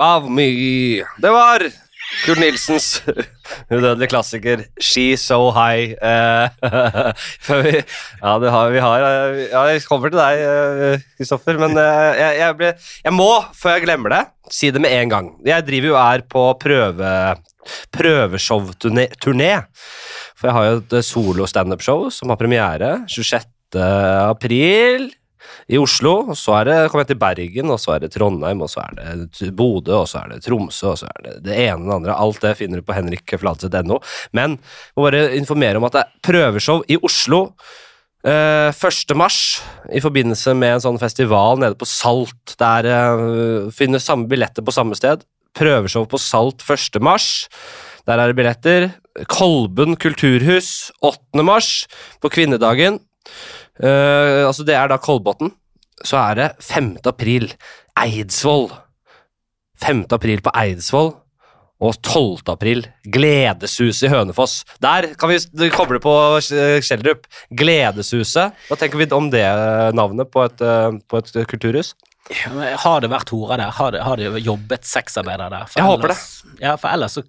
av me. Det var Kurt Nilsens udødelige klassiker 'She's So High'. Uh, før vi, ja, det har, vi har eh, Ja, jeg kommer til deg, eh, Kristoffer, men uh, jeg, jeg, ble, jeg må, før jeg glemmer det, si det med en gang. Jeg driver jo her er på prøve, prøveshow-turné. For jeg har jo et solo-standup-show som har premiere 26. april i Oslo, så er det, kommer jeg til Bergen, og så er det Trondheim, og så er det Bodø, og så er det Tromsø, og så er det det ene og det andre. Alt det finner du på henrikfladseth.no. Men jeg må bare informere om at det er prøveshow i Oslo. Uh, 1. mars, i forbindelse med en sånn festival nede på Salt. Der uh, finner samme billetter på samme sted. Prøveshow på Salt 1. mars. Der er det billetter. Kolben kulturhus 8. mars, på kvinnedagen. Eh, altså det er da Kolbotn. Så er det 5. april, Eidsvoll. 5. april på Eidsvoll. Og 12. april, Gledeshuset i Hønefoss. Der kan vi koble på Schjelderup. Gledeshuset. Hva tenker vi om det navnet på et, eh, på et kulturhus? Ja, men Har det vært horer der? Har det, har det jobbet sexarbeidere der? For Jeg håper det. Ja, for ellers så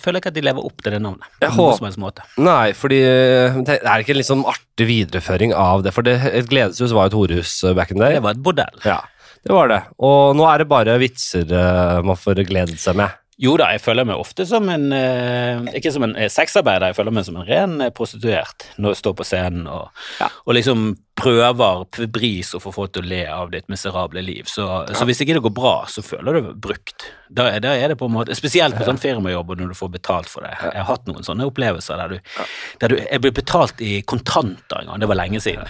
føler ikke at de lever opp til det navnet. På noen som helst måte. Nei, fordi eh, det er ikke en litt sånn artig videreføring av det. For det, et gledeshus var jo et horehus eh, back in the day. Det var et bordell. Ja, det var det. Og nå er det bare vitser eh, man får gledet seg med. Jo da, jeg føler meg ofte som en eh, Ikke som en eh, sexarbeider, jeg føler meg som en ren eh, prostituert når jeg står på scenen og, Ja. og liksom prøver febris å få folk til å le av ditt miserable liv. Så, så hvis ikke det går bra, så føler du deg brukt. Da, da er det på en måte Spesielt på sånn firmajobb når du får betalt for det. Jeg har hatt noen sånne opplevelser der du, der du Jeg ble betalt i kontanter en gang, det var lenge siden.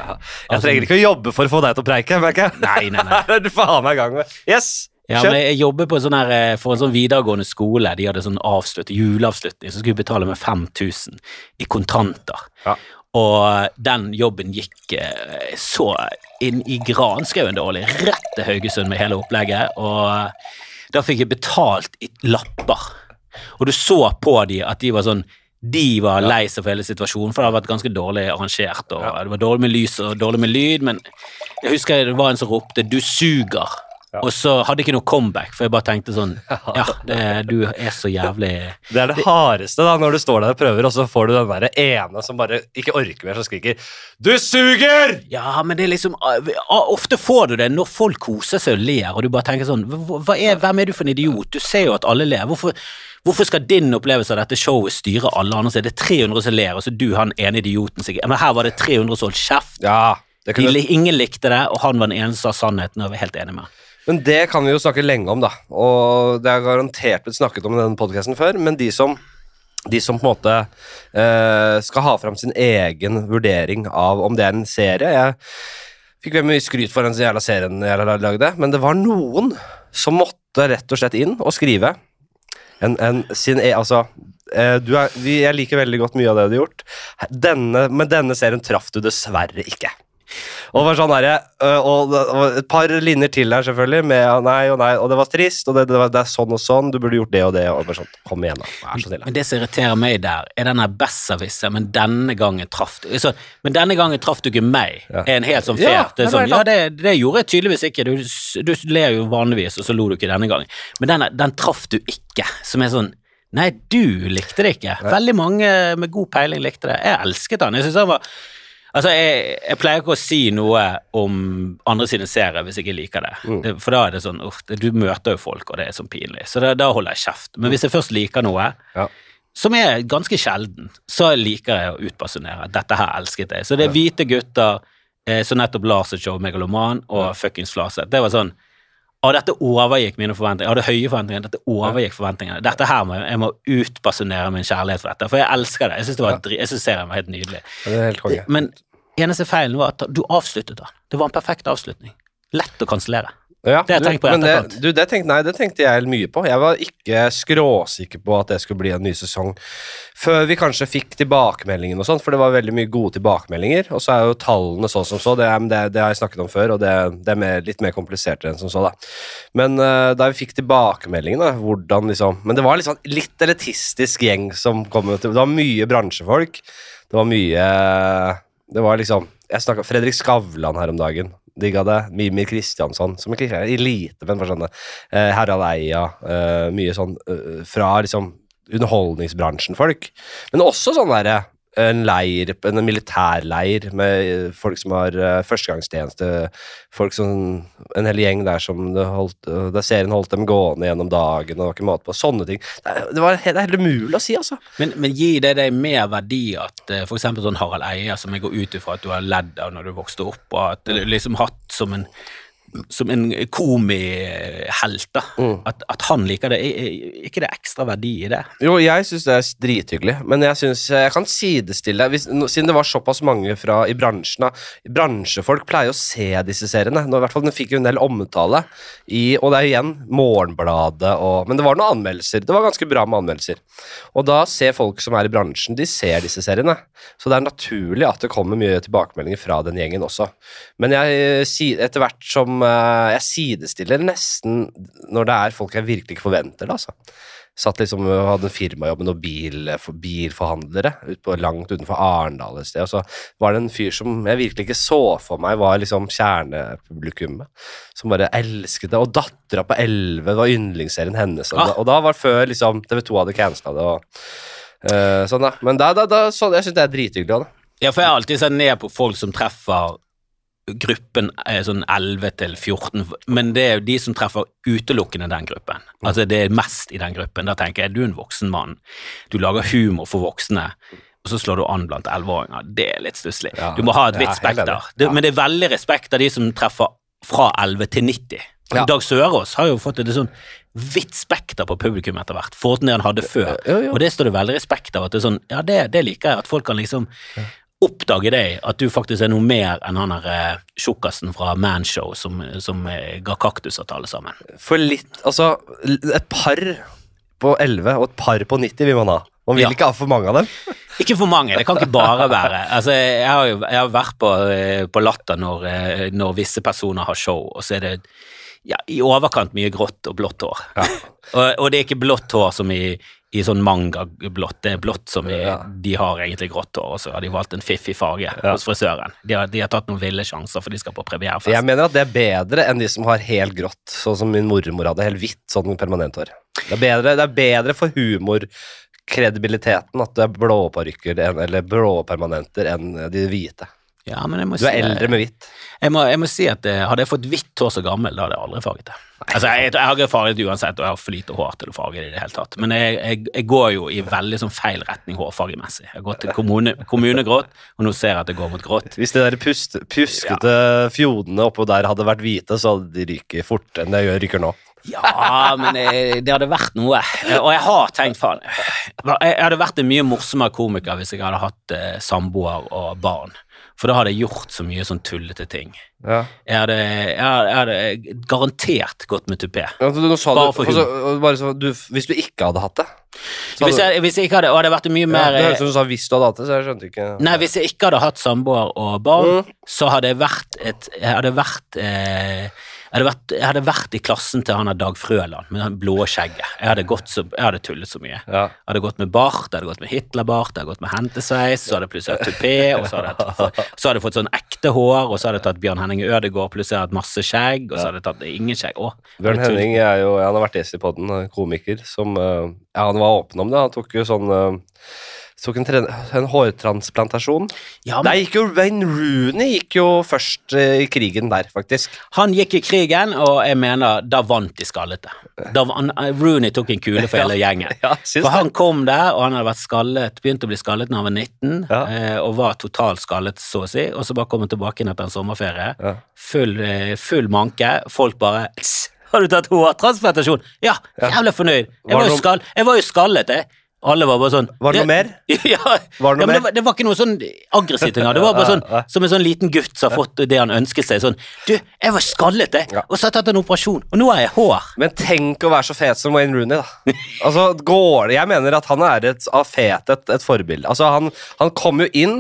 Jeg trenger ikke å jobbe for å få deg til å preike, merker jeg. Nei, nei, nei. Du faen meg i gang med. Yes! Ja, men jeg jobber på en sånn her, eh, for en sånn videregående skole. De hadde sånn avslutt, juleavslutning, så skulle vi betale med 5000 i kontanter. Ja. Og den jobben gikk eh, så inn i granskauen dårlig, rett til Haugesund med hele opplegget. Og da fikk jeg betalt i lapper. Og du så på de at de var sånn de var lei seg for hele situasjonen, for det hadde vært ganske dårlig arrangert. og Det var dårlig med lys og dårlig med lyd, men jeg husker det var en som ropte 'du suger'. Og så hadde jeg ikke noe comeback, for jeg bare tenkte sånn Ja, det, du er så jævlig Det er det hardeste da, når du står der og prøver, og så får du den der ene som bare ikke orker mer, som skriker 'Du suger!' Ja, men det er liksom Ofte får du det når folk koser seg og ler, og du bare tenker sånn er, Hvem er du for en idiot? Du ser jo at alle ler. Hvorfor, hvorfor skal din opplevelse av dette showet styre alle andre? Så er det 300 som ler, og så du han ene idioten som Men her var det 300 som holdt kjeft. Ja, det kunne, ingen likte det, og han var den eneste som sa sannheten, og jeg var helt enig med. Men det kan vi jo snakke lenge om, da. Og det har garantert blitt snakket om i denne podkasten før, men de som de som på en måte eh, skal ha fram sin egen vurdering av om det er en serie Jeg fikk veldig mye skryt for den jævla serien jeg lagde, men det var noen som måtte rett og slett inn og skrive en, en, sin e... Altså, eh, er, jeg liker veldig godt mye av det du har gjort. Denne, men denne serien traff du dessverre ikke. Og var sånn øh, og, et par linjer til der, selvfølgelig, med ja, nei og nei, og det var trist, og det, det, var, det er sånn og sånn, du burde gjort det og det, og bare sånn, kom igjen, da, vær så snill. Men det som irriterer meg der, er denne besserwisser, men denne gangen traff du så, Men denne gangen traff du ikke meg. Ja. Er en helt sånn Ja, fair. er det sånn, ja, det, det gjorde jeg tydeligvis ikke. Du, du ler jo vanligvis, og så lo du ikke denne gangen. Men denne, den traff du ikke, som er sånn Nei, du likte det ikke. Veldig mange med god peiling likte det. Jeg elsket den. Jeg synes han var Altså, jeg, jeg pleier ikke å si noe om andre sine serier hvis jeg ikke liker det. Mm. det for da er det sånn uh, Du møter jo folk, og det er sånn pinlig. Så da, da holder jeg kjeft. Men hvis jeg først liker noe, Ja. som er ganske sjelden, så liker jeg å utbasunere dette her elsket jeg. Så det er hvite gutter eh, som nettopp Lars og show Megaloman og fuckings Flaset. Det var sånn og dette overgikk mine forventninger. Jeg hadde høye forventninger. Dette overgikk forventningene. Dette her må jeg, må utbasunere min kjærlighet for dette, for jeg elsker det. Jeg syns synes serien var helt nydelig. Det er helt konge. Men eneste feilen var at du avsluttet den. Det var en perfekt avslutning. Lett å kansellere. Ja, Det tenkte jeg du, på i men det, du, det tenkte, nei, det tenkte jeg mye på. Jeg var ikke skråsikker på at det skulle bli en ny sesong før vi kanskje fikk tilbakemeldingen og sånn, for det var veldig mye gode tilbakemeldinger. Og så er jo tallene sånn som så, det, er, det, det har jeg snakket om før, og det, det er mer, litt mer komplisert enn som så, da. Men uh, da vi fikk tilbakemeldingen, hvordan liksom Men det var sånn litt elitistisk gjeng som kom ut. Det var mye bransjefolk. Det var mye Det var liksom Jeg snakka Fredrik Skavlan her om dagen. Digga det. Mimir Kristiansson, som ikke er elite, men for sånne eh, Harald Eia. Eh, mye sånn eh, fra liksom underholdningsbransjen-folk. Men også sånn derre en leir, en militærleir med folk som har uh, førstegangstjeneste. Folk som, En hel gjeng der som det holdt, der serien holdt dem gående gjennom dagen. og Det var ikke måte på Sånne ting. Det, det, var, det er helt umulig å si, altså. Men, men gir det deg mer verdi at eh, eksempel sånn Harald Eia, som jeg går ut ifra at du har ledd av når du vokste opp, og at du liksom hatt som en som en komihelt, da. Mm. At, at han liker det. Er ikke det ekstra verdi i det? Jo, jeg syns det er drithyggelig, men jeg synes jeg kan sidestille hvis, Siden det var såpass mange fra i bransjen da, Bransjefolk pleier å se disse seriene. Nå, i hvert fall Den fikk jo en del omtale, i, og det er igjen Morgenbladet og Men det var noen anmeldelser. Det var ganske bra med anmeldelser. Og da ser folk som er i bransjen, de ser disse seriene. Så det er naturlig at det kommer mye tilbakemeldinger fra den gjengen også. Men jeg, eh, etter hvert som eh, Jeg sidestiller nesten når det er folk jeg virkelig ikke forventer det, altså. Satt liksom og hadde en firmajobb med noen bil, for, bilforhandlere ut på, langt utenfor Arendal et sted, og så var det en fyr som jeg virkelig ikke så for meg var liksom kjernepublikummet, som bare elsket det, og dattera på 11 var yndlingsserien hennes, og, Ah. da, og da var det før liksom TV2 hadde cancela det, og uh, sånn da. Men da, da, da, så, jeg syns det er drithyggelig. Ja, for jeg har alltid sett ned på folk som treffer gruppen sånn 11 til 14, men det er jo de som treffer utelukkende den gruppen. Altså det er mest i den gruppen. Da tenker jeg du er en voksen mann, du lager humor for voksne, og så slår du an blant 11-åringer. Det er litt stusslig. Ja, Du må ha et vidt ja, spekter. Ja. Men det er veldig respekt av de som treffer fra 11 til 90. Ja. Dag Sørås har jo fått et sånn vidt spekter på publikum etter hvert, forhold til det han hadde før. Ja, ja, Og det står det veldig respekt av. At det er sånn, ja, det, det liker jeg, at folk kan liksom oppdage deg, at du faktisk er noe mer enn han der eh, tjukkasen fra Manshow som, som eh, ga kaktuser til alle sammen. For litt Altså, et par på 11 og et par på 90 vil man ha. Man vil Ja. ikke ha for mange av dem. Ikke for mange, det kan ikke bare være. Altså, jeg har jo jeg har vært på, eh, på Latter når, når visse personer har show, og så er det ja, i overkant mye grått og blått hår. Og, og det er ikke blått hår som i, i sånn mangablått, det er blått som i, Ja. de har egentlig grått hår, og så har de valgt en fiffig farge hos frisøren. De har, de har tatt noen ville sjanser, for de skal på premierefest. Jeg mener at det er bedre enn de som har helt grått, sånn som min mormor hadde. Helt hvitt, sånn permanenthår. Det er bedre, det er bedre for humorkredibiliteten at det er blå parykker eller blå permanenter enn de hvite. Ja, men jeg må Du er si- eldre med hvitt. Jeg må, jeg må si at eh, Hadde jeg fått hvitt hår så gammel, da hadde jeg aldri farget det. Altså, jeg, jeg har ikke farget det uansett, og jeg har for lite hår til å farge det i det hele tatt. Men jeg, jeg, jeg går jo i veldig sånn feil retning hårfargemessig. Jeg har gått til kommune, kommunegrått, og nå ser jeg at det går mot grått. Hvis de der pust, pjuskete fjodene oppå der hadde vært hvite, så hadde de ryket fortere enn de ryker nå. Ja, men jeg, det hadde vært noe. Og jeg har tenkt, faen Jeg hadde vært en mye morsommere komiker hvis jeg hadde hatt eh, samboer og barn. For da hadde jeg gjort så mye sånn tullete ting. Ja. Jeg hadde, jeg hadde, jeg hadde garantert gått med tupé. Ja, du, Bare for altså, bare så, du, hvis du ikke hadde hatt det Hvis jeg, hvis jeg ikke hadde, og det vært mye ja, mer Det høres ut som du sa 'hvis du hadde hatt det', så jeg skjønte ikke Nei, hvis jeg ikke hadde hatt samboer og barn, Mm. så hadde jeg vært et Jeg hadde vært eh, jeg hadde, vært, jeg hadde vært i klassen til han der Dag Frøland med det blå skjegget. Jeg hadde, gått så, jeg hadde tullet så mye. Ja. Jeg hadde gått med bart, jeg hadde gått med Hitlerbart, jeg hadde gått med hentesveis, så hadde jeg plutselig hatt tupé, og så hadde, jeg tatt, så hadde jeg fått sånn ekte hår, og så hadde jeg tatt Bjørn Henning Ødegaard, plutselig hadde jeg hatt masse skjegg, og så hadde jeg tatt ingen skjegg. Å, Bjørn. Henning er jo, han har vært gjest i podden, komiker, som eh, Ja, han var åpen om det. Han tok jo sånn eh, tok en, en hårtransplantasjon. Ja, men gikk jo Wayne Rooney gikk jo først eh, i krigen der, faktisk. han gikk i krigen, og jeg mener, da vant de skallete. Da, han, Rooney tok en kule for hele gjengen. Ja, For han kom der, og han hadde vært skallet, begynt å bli skallet når han var 19, Ja. eh, og var totalt skallet, så å si, og så bare kom han tilbake inn etter en sommerferie. Ja. Full, eh, full manke. Folk bare Har du tatt hårtransplantasjon? Ja, jævlig fornøyd. Jeg Var jo skall, jeg var jo skallet, jeg. Alle var bare sånn Var det noe mer? Ja, Var det noe ja, men det, mer? var, det var ikke noe sånn aggressivt engang. Det var bare sånn som en sånn liten gutt som har fått det han ønsket seg. Sånn Du, jeg var skallet, jeg, og så har jeg tatt en operasjon, og nå har jeg hår. Men tenk å være så fet som Wayne Rooney, da. Altså, går det Jeg mener at han er et av fet et, et forbilde. Altså, han, han kom jo inn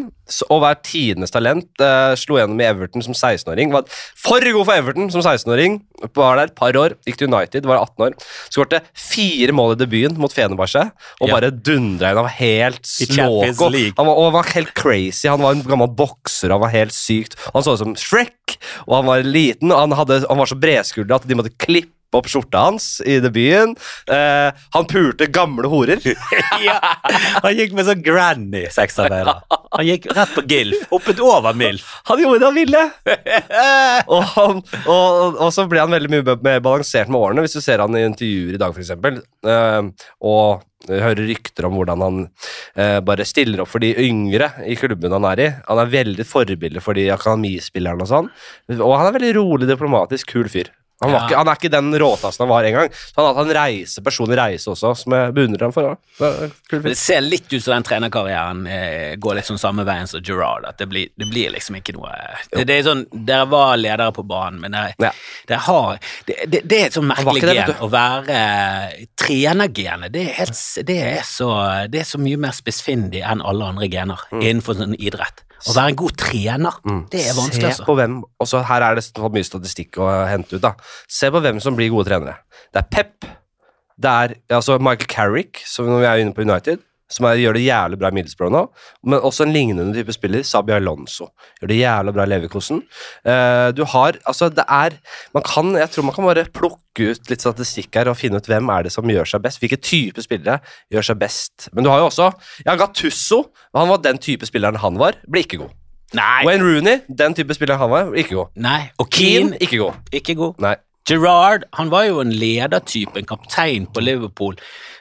og hver tidenes talent. Uh, slo gjennom i Everton som 16-åring. Var for god for Everton som 16-åring. Var der et par år. Gikk til United, var 18 år. Skårte fire mål i debuten mot Fenerbahçe og Ja. bare dundra inn. Han var helt slåko. Han var, var helt crazy. Han var en gammel bokser, han var helt sykt. Han så ut som Shrek, og han var liten, og han, hadde, han var så bredskuldra at de måtte klippe opp skjorta hans i debuten. Eh, han pulte gamle horer. ja. Han gikk med sånn granny sexarbeider. Han gikk rett på Gilf. Hoppet over Milf. Han gjorde det han ville! og, han, og, og så ble han veldig mye mer balansert med årene, hvis du ser han i intervjuer i dag, f.eks. Uh, og hører rykter om hvordan han eh, bare stiller opp for de yngre i klubben han er i. Han er veldig forbilde for de akademispillerne og sånn. Og han er veldig rolig, diplomatisk, kul fyr. Han, Ja. ikke, han er ikke den råtassen han var en gang. Så han har hatt en reise, personlig reise også, som jeg beundrer ham for. Det det ser litt ut som den trenerkarrieren eh, går litt sånn samme veien som Gerard. At det blir, det blir liksom ikke noe det, det er sånn, Dere var ledere på banen, men dere, Ja. dere har det, er et sånn merkelig gen å være trenergenet. Det, er helt det, er så, det er så mye mer spissfindig enn alle andre gener innenfor sånn idrett. Å være en god trener, det er vanskelig, Se altså. på hvem, også Her er det mye statistikk å hente ut. da Se på hvem som blir gode trenere. Det er Pep. Det er altså Michael Carrick, som vi er inne på United, som er, gjør det jævlig bra i Middlesbrough nå. Men også en lignende type spiller, Sabi Alonso. Gjør det jævlig bra i Leverkosen. Uh, du har Altså, det er Man kan Jeg tror man kan bare plukke ut litt statistikk her og finne ut hvem er det som gjør seg best. Hvilke type spillere gjør seg best. Men du har jo også Ja, Gattusso. Han var den type spilleren han var. Ble ikke god. Nei, Wayne Rooney, den type spiller han var, ikke god. nei. Og Keane, Keane, ikke god. ikke god. Nei. Gerard han var jo en ledertype, en kaptein på Liverpool.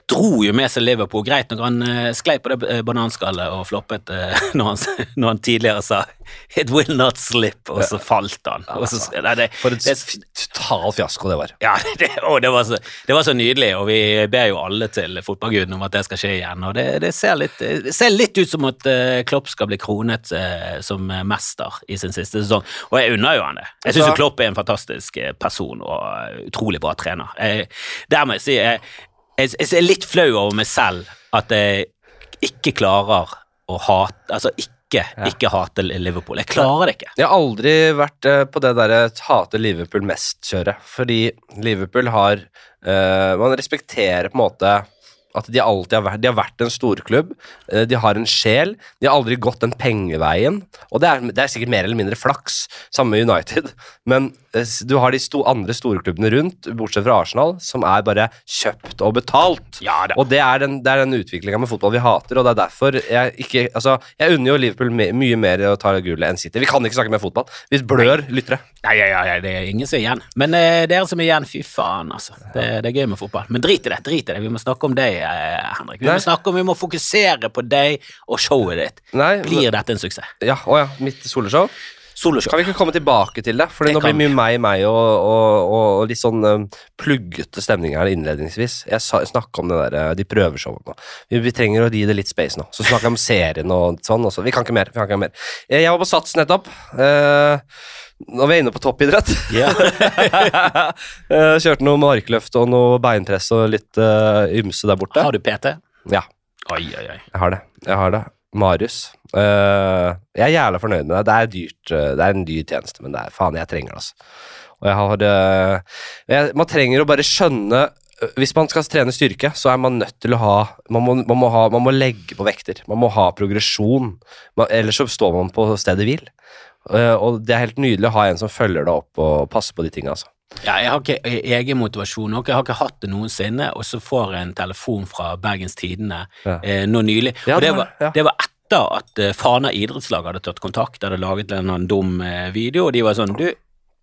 Dro jo med seg Liverpool. Greit når han uh, sklei på det eh, bananskallet og floppet uh, når, han, når han tidligere sa 'it will not slip', og så falt han. Så, nei, det, For et total fiasko det var. ja, det, å, det, var så, det var så nydelig, og vi ber jo alle til fotballguden om at det skal skje igjen. Og det, det, ser, litt, ser litt ut som at uh, Klopp skal bli kronet som mester i sin siste sesong, og jeg unner jo han det. Jeg syns Altså- Klopp er en fantastisk person og utrolig bra trener. Jeg, der må jeg si jeg, jeg, jeg er litt flau over meg selv at jeg ikke klarer å hate Altså ikke, ikke hate Liverpool. Jeg klarer det ikke. Jeg har aldri vært eh, på det derre hate Liverpool mest-kjøret, fordi Liverpool har eh, Man respekterer på en måte at de alltid har vært, de har vært en storklubb. eh, De har en sjel. De har aldri gått den pengeveien. Og det er, det er sikkert mer eller mindre flaks, samme med United. Men eh, du har de sto, andre storklubbene rundt, bortsett fra Arsenal, som er bare kjøpt og betalt. Ja det. Og det er den, det er den utviklinga med fotball vi hater, og det er derfor jeg ikke Altså, jeg unner jo Liverpool my mye mer å ta gullet enn City. Vi kan ikke snakke mer fotball. Vi blør lyttere. Nei, nei, nei, nei, det er ingen som er igjen. Men eh, dere som er igjen, fy faen, altså. Det, det er gøy med fotball. Men drit i det. drit i det. Vi må snakke om det Henrik. Vi Nei. må snakke om, vi må fokusere på deg og showet ditt. Nei, Blir dette en suksess? ja, å ja, mitt soloshow. Soloshow. Kan vi ikke komme tilbake til det? For Det nå blir mye meg, meg og, og, og, og litt sånn um, pluggete stemning her innledningsvis. Jeg snakka om det der, uh, de prøveshowene. Vi, vi trenger å gi det litt space nå. Så snakker jeg om serien og sånn også. Vi kan ikke mer. Vi kan ikke mer. Jeg, jeg var på Sats nettopp. Uh, nå er vi inne på toppidrett. Eh, Kjørte noe markløft og noe beinpress og litt uh, ymse der borte. Har du PT? Ja. Oi, oi, oi. Jeg har det. Jeg har det. Marius. Uh, jeg er jævla fornøyd med det. Det er dyrt. eh, det er en dyr tjeneste, men det er faen, jeg trenger det, altså. Og jeg har uh, jeg, Man trenger å bare skjønne Hvis man skal trene styrke, så er man nødt til å ha Man må, man må, ha, man må legge på vekter. Man må ha progresjon. Man, ellers så står man på stedet hvil. Eh, og det er helt nydelig å ha en som følger deg opp og passer på de tinga, altså. Ja, jeg har ikke egen motivasjon, og jeg har ikke hatt det noensinne, og så får jeg en telefon fra Bergens Tidende Ja. eh, nå nylig. Og det var det var etter at eh, Fana idrettslag hadde tatt kontakt, hadde laget en dum eh, video, og de var sånn Du,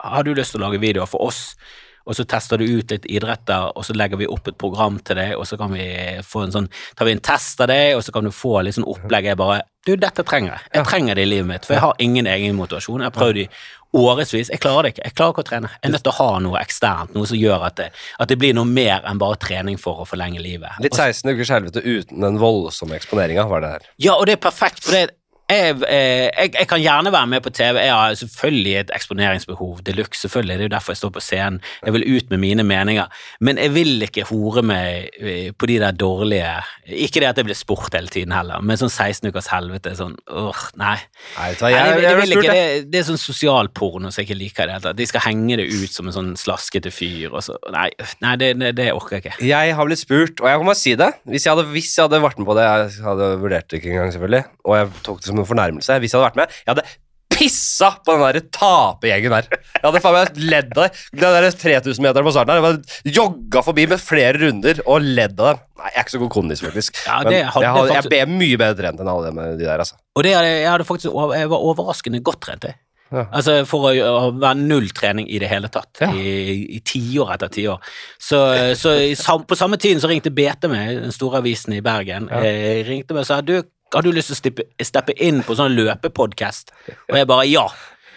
har du lyst til å lage videoer for oss? Og så tester du ut litt idretter, og så legger vi opp et program til deg, og så kan vi få en sånn Tar vi en test av deg, og så kan du få litt sånn opplegg. Jeg bare Du, dette trenger jeg. Jeg trenger det i livet mitt, for jeg har ingen egen motivasjon. Jeg har prøvd i årevis. Jeg klarer det ikke. Jeg klarer ikke å trene. Jeg er nødt til å ha noe eksternt, noe som gjør at det, at det blir noe mer enn bare trening for å forlenge livet. Litt 16 ukers helvete uten den voldsomme eksponeringa, var det her. Ja, og det er perfekt, for det, jeg, eh, jeg, jeg kan gjerne være med på TV. Jeg har selvfølgelig et eksponeringsbehov de luxe. Selvfølgelig, det er jo derfor jeg står på scenen. Jeg vil ut med mine meninger. Men jeg vil ikke hore meg eh, på de der dårlige Ikke det at jeg blir spurt hele tiden heller, men sånn 16 ukers helvete sånn åh, nei. Jeg, jeg, vil ikke, det, det er sånn sosialporno som jeg ikke liker det hele. De skal henge det ut som en sånn slaskete fyr og så Nei, nei det, det, det orker jeg ikke. Jeg har blitt spurt, og jeg kan bare si det Hvis jeg hadde, hvis jeg hadde vært med på det Jeg hadde vurdert det ikke engang, selvfølgelig, og jeg tok det som en fornærmelse. Hvis jeg hadde vært med, jeg hadde pissa på den der tapergjengen der. Jeg hadde faen meg ledd av det. Den der 3000-meteren på starten her, jeg hadde jogga forbi med flere runder og ledd av dem. Nei, jeg er ikke så god kondis, faktisk. Ja, Men det jeg, hadde faktisk- jeg er mye bedre trent enn alle de der, altså. Og det jeg hadde faktisk Jeg var overraskende godt trent, jeg. Ja. Altså For å, å være null trening i det hele tatt, Ja. i, tiår etter tiår. Så, så i, sam, på samme tiden så ringte BT meg, den store avisen i Bergen, Ja. eh, ringte meg og sa du, har du lyst til å steppe, steppe inn på sånn løpepodkast? Og jeg bare ja.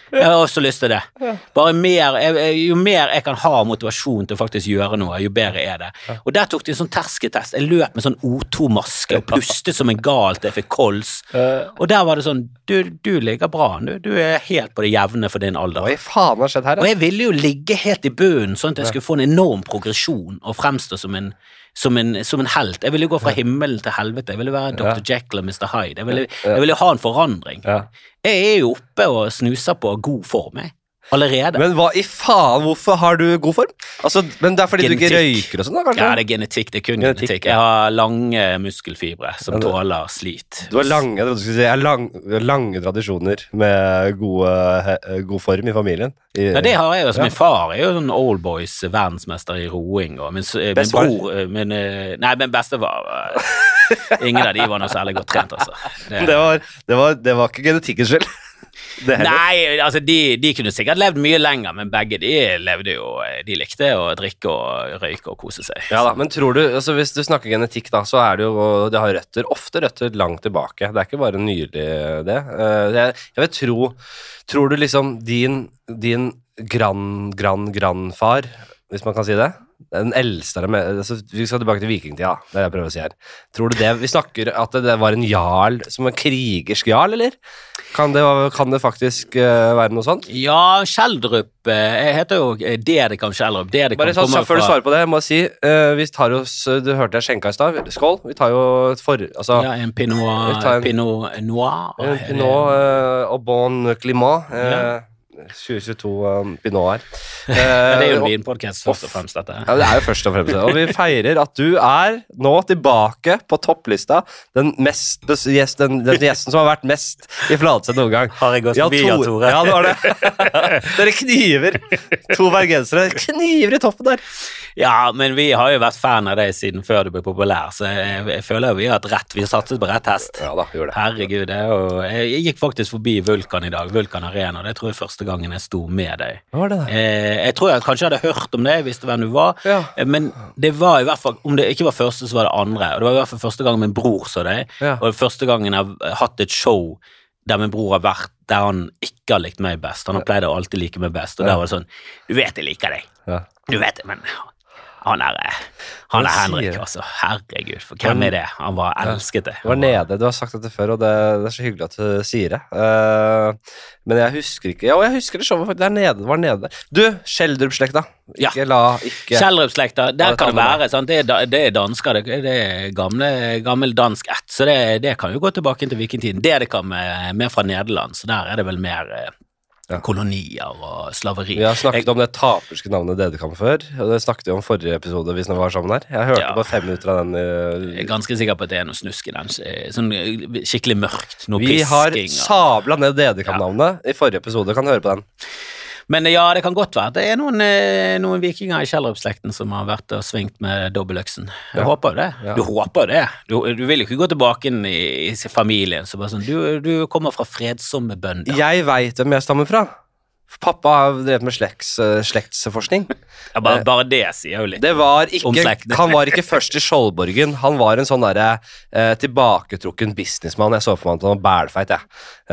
Jeg har også lyst til det. Mer, Jo mer jeg kan ha motivasjon til å faktisk gjøre noe, jo bedre er det. Og Der tok de en sånn terskeltest. Jeg løp med sånn O2-maske og pustet som en gal til jeg fikk kols. Og der var det sånn Du, du ligger bra. Du, du er helt på det jevne for din alder. Hva faen har skjedd her? Og jeg ville jo ligge helt i bunnen, sånn at jeg skulle få en enorm progresjon og fremstå som en, som en, som en helt. Jeg ville jo gå fra himmelen til helvete. Jeg ville være Dr. Jekyll og Mr. Hyde. Jeg ville, jeg ville ha en forandring. Jeg er jo oppe og snuser på god form, jeg. Allerede. Men hva i faen, hvorfor har du god form? Altså, men det er fordi du ikke røyker og sånn, da, kanskje? ja, det er genetikk. Det er kun Genetikk, genetikk. Jeg har lange muskelfibre som Ja, tåler slit. Du har lange, du si, lang, lange tradisjoner med gode, god form i familien. I, Ja, det har jeg. Altså, Ja. Min far er jo sånn old boys verdensmester i roing, og min, min bror eh, min, eh, Nei, min bestefar eh, Ingen av de var noe særlig godt trent, altså. Det- det, var, det, var, det var ikke genetikkens skyld. Nei, altså de, de kunne sikkert levd mye lenger, men begge de levde jo De likte å drikke og røyke og kose seg. Ja da, men tror du, altså Hvis du snakker genetikk, da, så er det jo Det har røtter, ofte røtter langt tilbake. Det er ikke bare nylig, det. Eh, jeg, jeg vil tro Tror du liksom din, din grand, grand, grandfar, hvis man kan si det den eldste altså, Vi skal tilbake til vikingtida, det er jeg prøver å si her. Tror du det, Vi snakker at det var en jarl, som en krigersk jarl, eller? Kan det, kan det faktisk eh, være noe sånt? Ja, Kjeldrup eh, Jeg heter jo Dedekam Skjeldrup. Kjeldrup. Dedekan Bare sånn, så, Før du svarer på det, jeg må si uh, Vi tar oss Du hørte jeg skjenka i stad. Skål. Vi tar jo et for... Altså, Ja, en pinot, en- pinot noir. en Pinot uh, au bon climat. eh, Ja. 2022 um, Pinot her. Ja, det er jo Eh, en vinpodkast, først og fremst, dette. ja, det er jo først og fremst det. Og vi feirer at du er nå tilbake på topplista. Den, mest, den, den gjesten som har vært mest i Fladseth noen gang. Har jeg gått Ja, forbi, Jan Tore? Ja, det var det. Dere kniver. To bergensere kniver i toppen der. Ja, men vi har jo vært fan av deg siden før du ble populær, så jeg, jeg føler jo vi har hatt rett. Vi har satset på rett hest. Ja da, gjør det. Herregud, det og Jeg gikk faktisk forbi Vulkan i dag, Vulkan Arena. Det tror jeg første gangen jeg sto med deg. Var det? Eh, jeg tror jeg kanskje hadde hørt om deg, visste hvem du var. Ja. Eh, Men det var i hvert fall, om det ikke var første, så var det andre. Og det var i hvert fall første gang min bror så deg, Ja. og første gangen jeg har hatt et show der min bror har vært der han ikke har likt meg best. Han har pleid å alltid like meg best, og Ja. der var det sånn Du vet jeg liker deg. Ja. Du vet det, men han er, eh, han er Henrik, altså. Herregud, for hvem er det? Han var elsket det. Du var nede, du har sagt dette før, og det, det er så hyggelig at du sier det. Uh, men jeg husker ikke Ja, jeg husker det showet faktisk. Der nede, var nede. Du, Skjeldrup-slekta. Ja. Ikke la ikke Kjeldrup-slekta, der kan det være. Sant? Det, er, det er dansker, det, det er gamle, gammel dansk ett, så det, det kan jo gå tilbake til vikingtiden. Det er det kan med, mer fra Nederland, så der er det vel mer eh, Ja. kolonier og slaveri. Vi har snakket om det taperske navnet Dedekam før, og det snakket vi om forrige episode hvis vi var sammen her. Jeg hørte Ja. bare fem minutter av den. Jeg eh, er ganske sikker på at det er noe snusk i den. eh, Sånn eh, skikkelig mørkt. Noe vi har Vi har sabla ned Dedekam-navnet i forrige episode. Kan du høre på den? Men eh, ja, det kan godt være det er noen, eh, noen vikinger i Kjellerup-slekten som har vært og svingt med dobbeløksen. Jeg Ja. håper det. Ja. Du håper det. Du, du vil jo ikke gå tilbake inn i, i familien så bare sånn Du, du kommer fra fredsomme bønder. Jeg veit hvem jeg stammer fra. Pappa har drevet med slekts, eh, slektsforskning. Ja, bare, bare det sier jo litt. Det var ikke, han var ikke først i Skjoldborgen. Han var en sånn derre eh, tilbaketrukken businessmann. Jeg så for meg at han var bælfeit, jeg.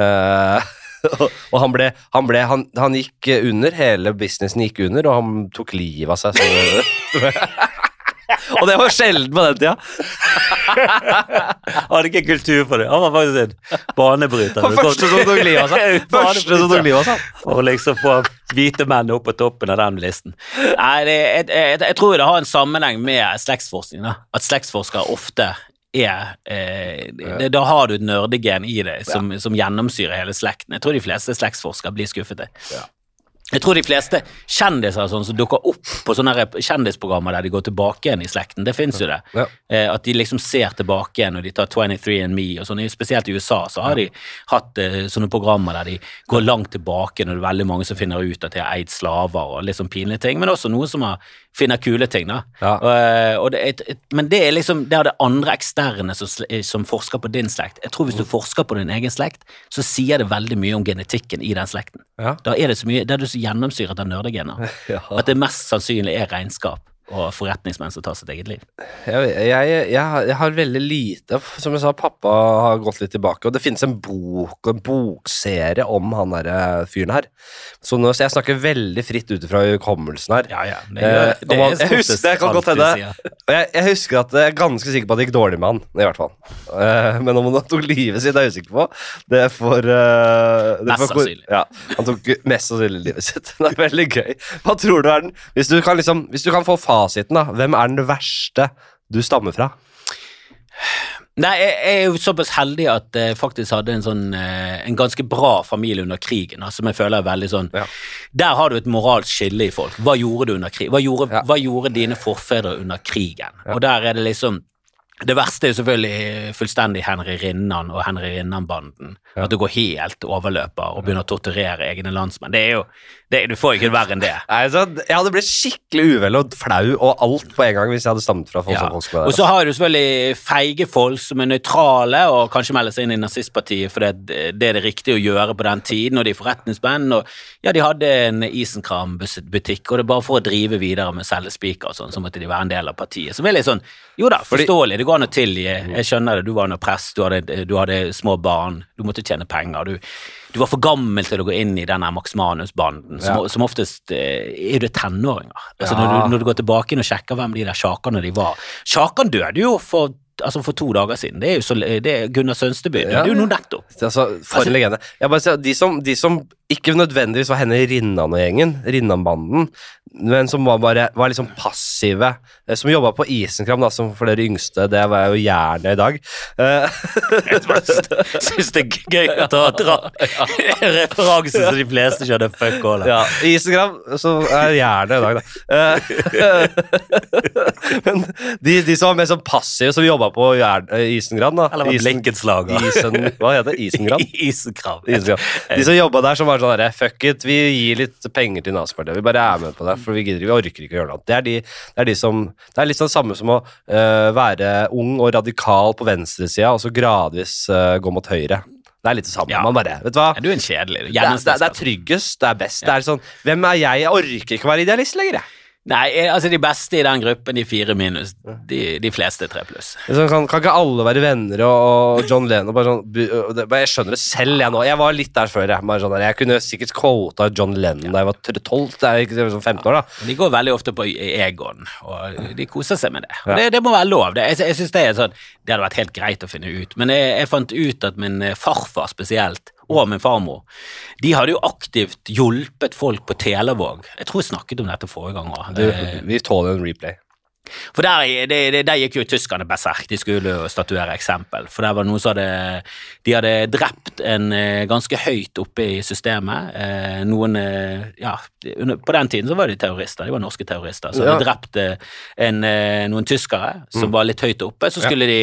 Eh, og han ble, han ble han, han gikk under, hele businessen gikk under, og han tok livet av seg. Så, Og det var sjelden på den tida. Han hadde ikke kultur for det. Han var faktisk en banebryter. Han første som tok livet av seg. Første som tok livet av seg. For å liksom få hvite menn opp på toppen av den listen. Nei, det, jeg, jeg, jeg tror det har en sammenheng med slektsforskning. Da. At slektsforskere ofte er eh, det, Da har du et nerdegen i deg som, som gjennomsyrer hele slekten. Jeg tror de fleste slektsforskere blir skuffet. Ja. Jeg tror de fleste kjendiser sånn, som dukker opp på sånne kjendisprogrammer der de går tilbake igjen i slekten, det fins jo det. Ja. Eh, at de liksom ser tilbake igjen når de tar 23 and Me og sånn. Spesielt i USA så har de hatt eh, sånne programmer der de går langt tilbake når det er veldig mange som finner ut at de har eid slaver og litt sånn pinlige ting, men også noen som har, finner kule ting, da. Ja. Og, eh, og det, et- et, men det er liksom det er det andre eksterne som, som forsker på din slekt. Jeg tror hvis du forsker på din egen slekt, så sier det veldig mye om genetikken i den slekten. Ja. Da er det så mye, det er du så gjennomsyret av nerdegener Ja. at det mest sannsynlig er regnskap og forretningsmenn som tar sitt eget liv. Jeg, jeg, jeg, har- jeg har veldig lite Som jeg sa, pappa har gått litt tilbake, og det finnes en bok en bokserie om han der fyren her. Så, nå, så jeg snakker veldig fritt ut ifra hukommelsen her. Ja, ja. Eh, det, man- jeg husker det, kan godt hende. Jeg, husker at jeg er ganske sikker på at det gikk dårlig med han, i hvert fall. Eh, men om han tok livet sitt, er jeg usikker på. Det eh, det er Mest sannsynlig. Ja, han tok mest sannsynlig livet sitt. Det er veldig gøy. Hva tror du er den Hvis du kan, liksom, hvis du kan få fasiten, da. Hvem er den verste du stammer fra? Nei, jeg, er jo såpass heldig at jeg faktisk hadde en sånn eh, En ganske bra familie under krigen, som jeg føler er veldig sånn Ja. Der har du et moralsk skille i folk. Hva gjorde du under krig? Hva gjorde, Ja. hva gjorde dine forfedre under krigen? Og der er det liksom det verste er jo selvfølgelig fullstendig Henry Rinnan og Henry Rinnan-banden. At du går helt overløper og begynner å torturere egne landsmenn. Det er jo, det, Du får ikke verre enn det. Nei, så jeg hadde blitt skikkelig uvel og flau og alt på en gang hvis jeg hadde stammet fra folk Ja. som Og så har du selvfølgelig feige folk som er nøytrale og kanskje melder seg inn i nazistpartiet fordi det det er det riktige å gjøre på den tiden, og de er forretningsmenn, og ja, de hadde en Isenkram-butikk, og det er bare for å drive videre med selgespiker og sånn, så måtte de være en del av partiet. Som er litt sånn, jo da, forståelig, det går an å tilgi, jeg skjønner det, du var under press, du hadde, du hadde små barn, du måtte tjene penger, du, du var for gammel til å gå inn i denne Max Manus-banden, som, Ja. som oftest eh, er det tenåringer. Altså Ja. når, du, når du går tilbake inn og sjekker hvem de der sjakene de var. Sjakan døde jo for, altså for to dager siden. Det er jo så, det er Gunnar Sønsteby. Ja. Det er jo noe nettopp. Altså, for Altså- legende. Jeg bare sier, de, som, de som ikke nødvendigvis var henne Rinnan og gjengen, Rinnan-banden, men som var bare var liksom passive, eh, som jobba på Isenkram, da, som for dere yngste, det var jo jernet i dag. Eh, Jeg syns det er gøy å ta dra referanse som de fleste skjønner fuck all ja, Isenkram, så er jernet i dag, da. Eh, men de, de som var mer sånn passive, som jobba på eh, Isenkram, da. Eller var blikkenslager. Isen, hva heter det? Isenkram. Isenkram. De som jobba der, som var sånn herre Fuck it, vi gir litt penger til Nazipartiet. Vi bare er med på det, for vi gidder vi orker ikke å gjøre noe. Det er de, det er de som Det er litt sånn samme som å uh, være ung og radikal på venstresida, og så gradvis uh, gå mot høyre. Det er litt det samme. Ja. Man bare, vet du hva? Er du en kjedelig. Det er, det, er, tryggest, det er best. Det er sånn Hvem er jeg? Jeg orker ikke å være idealist lenger, jeg. Nei, eh, altså de beste i den gruppen, de fire minus, de, de fleste tre pluss. Kan, kan ikke alle være venner og, og John Lennon bare sånn, det, Jeg skjønner det selv, jeg nå. Jeg var litt der før. Jeg, bare sånn, jeg kunne sikkert quota John Lennon da jeg var 12, det er ikke sånn 15 år, da. De går veldig ofte på Egon, og de koser seg med det. Og det, det må være lov. Det, jeg jeg synes det er sånn Det hadde vært helt greit å finne ut, men jeg, jeg fant ut at min eh, farfar spesielt, og min farmor, de hadde jo aktivt hjulpet folk på Televåg. Jeg tror jeg snakket om dette forrige gang òg. Vi tåler en replay. For der, det, det, der gikk jo tyskerne berserk. De skulle jo statuere eksempel. For der var noen som hadde De hadde drept en eh, ganske høyt oppe i systemet. Eh, noen eh, Ja, på den tiden så var de terrorister. De var norske terrorister. Så Ja. de drept eh, en, noen tyskere som var litt høyt oppe. Så Ja. skulle de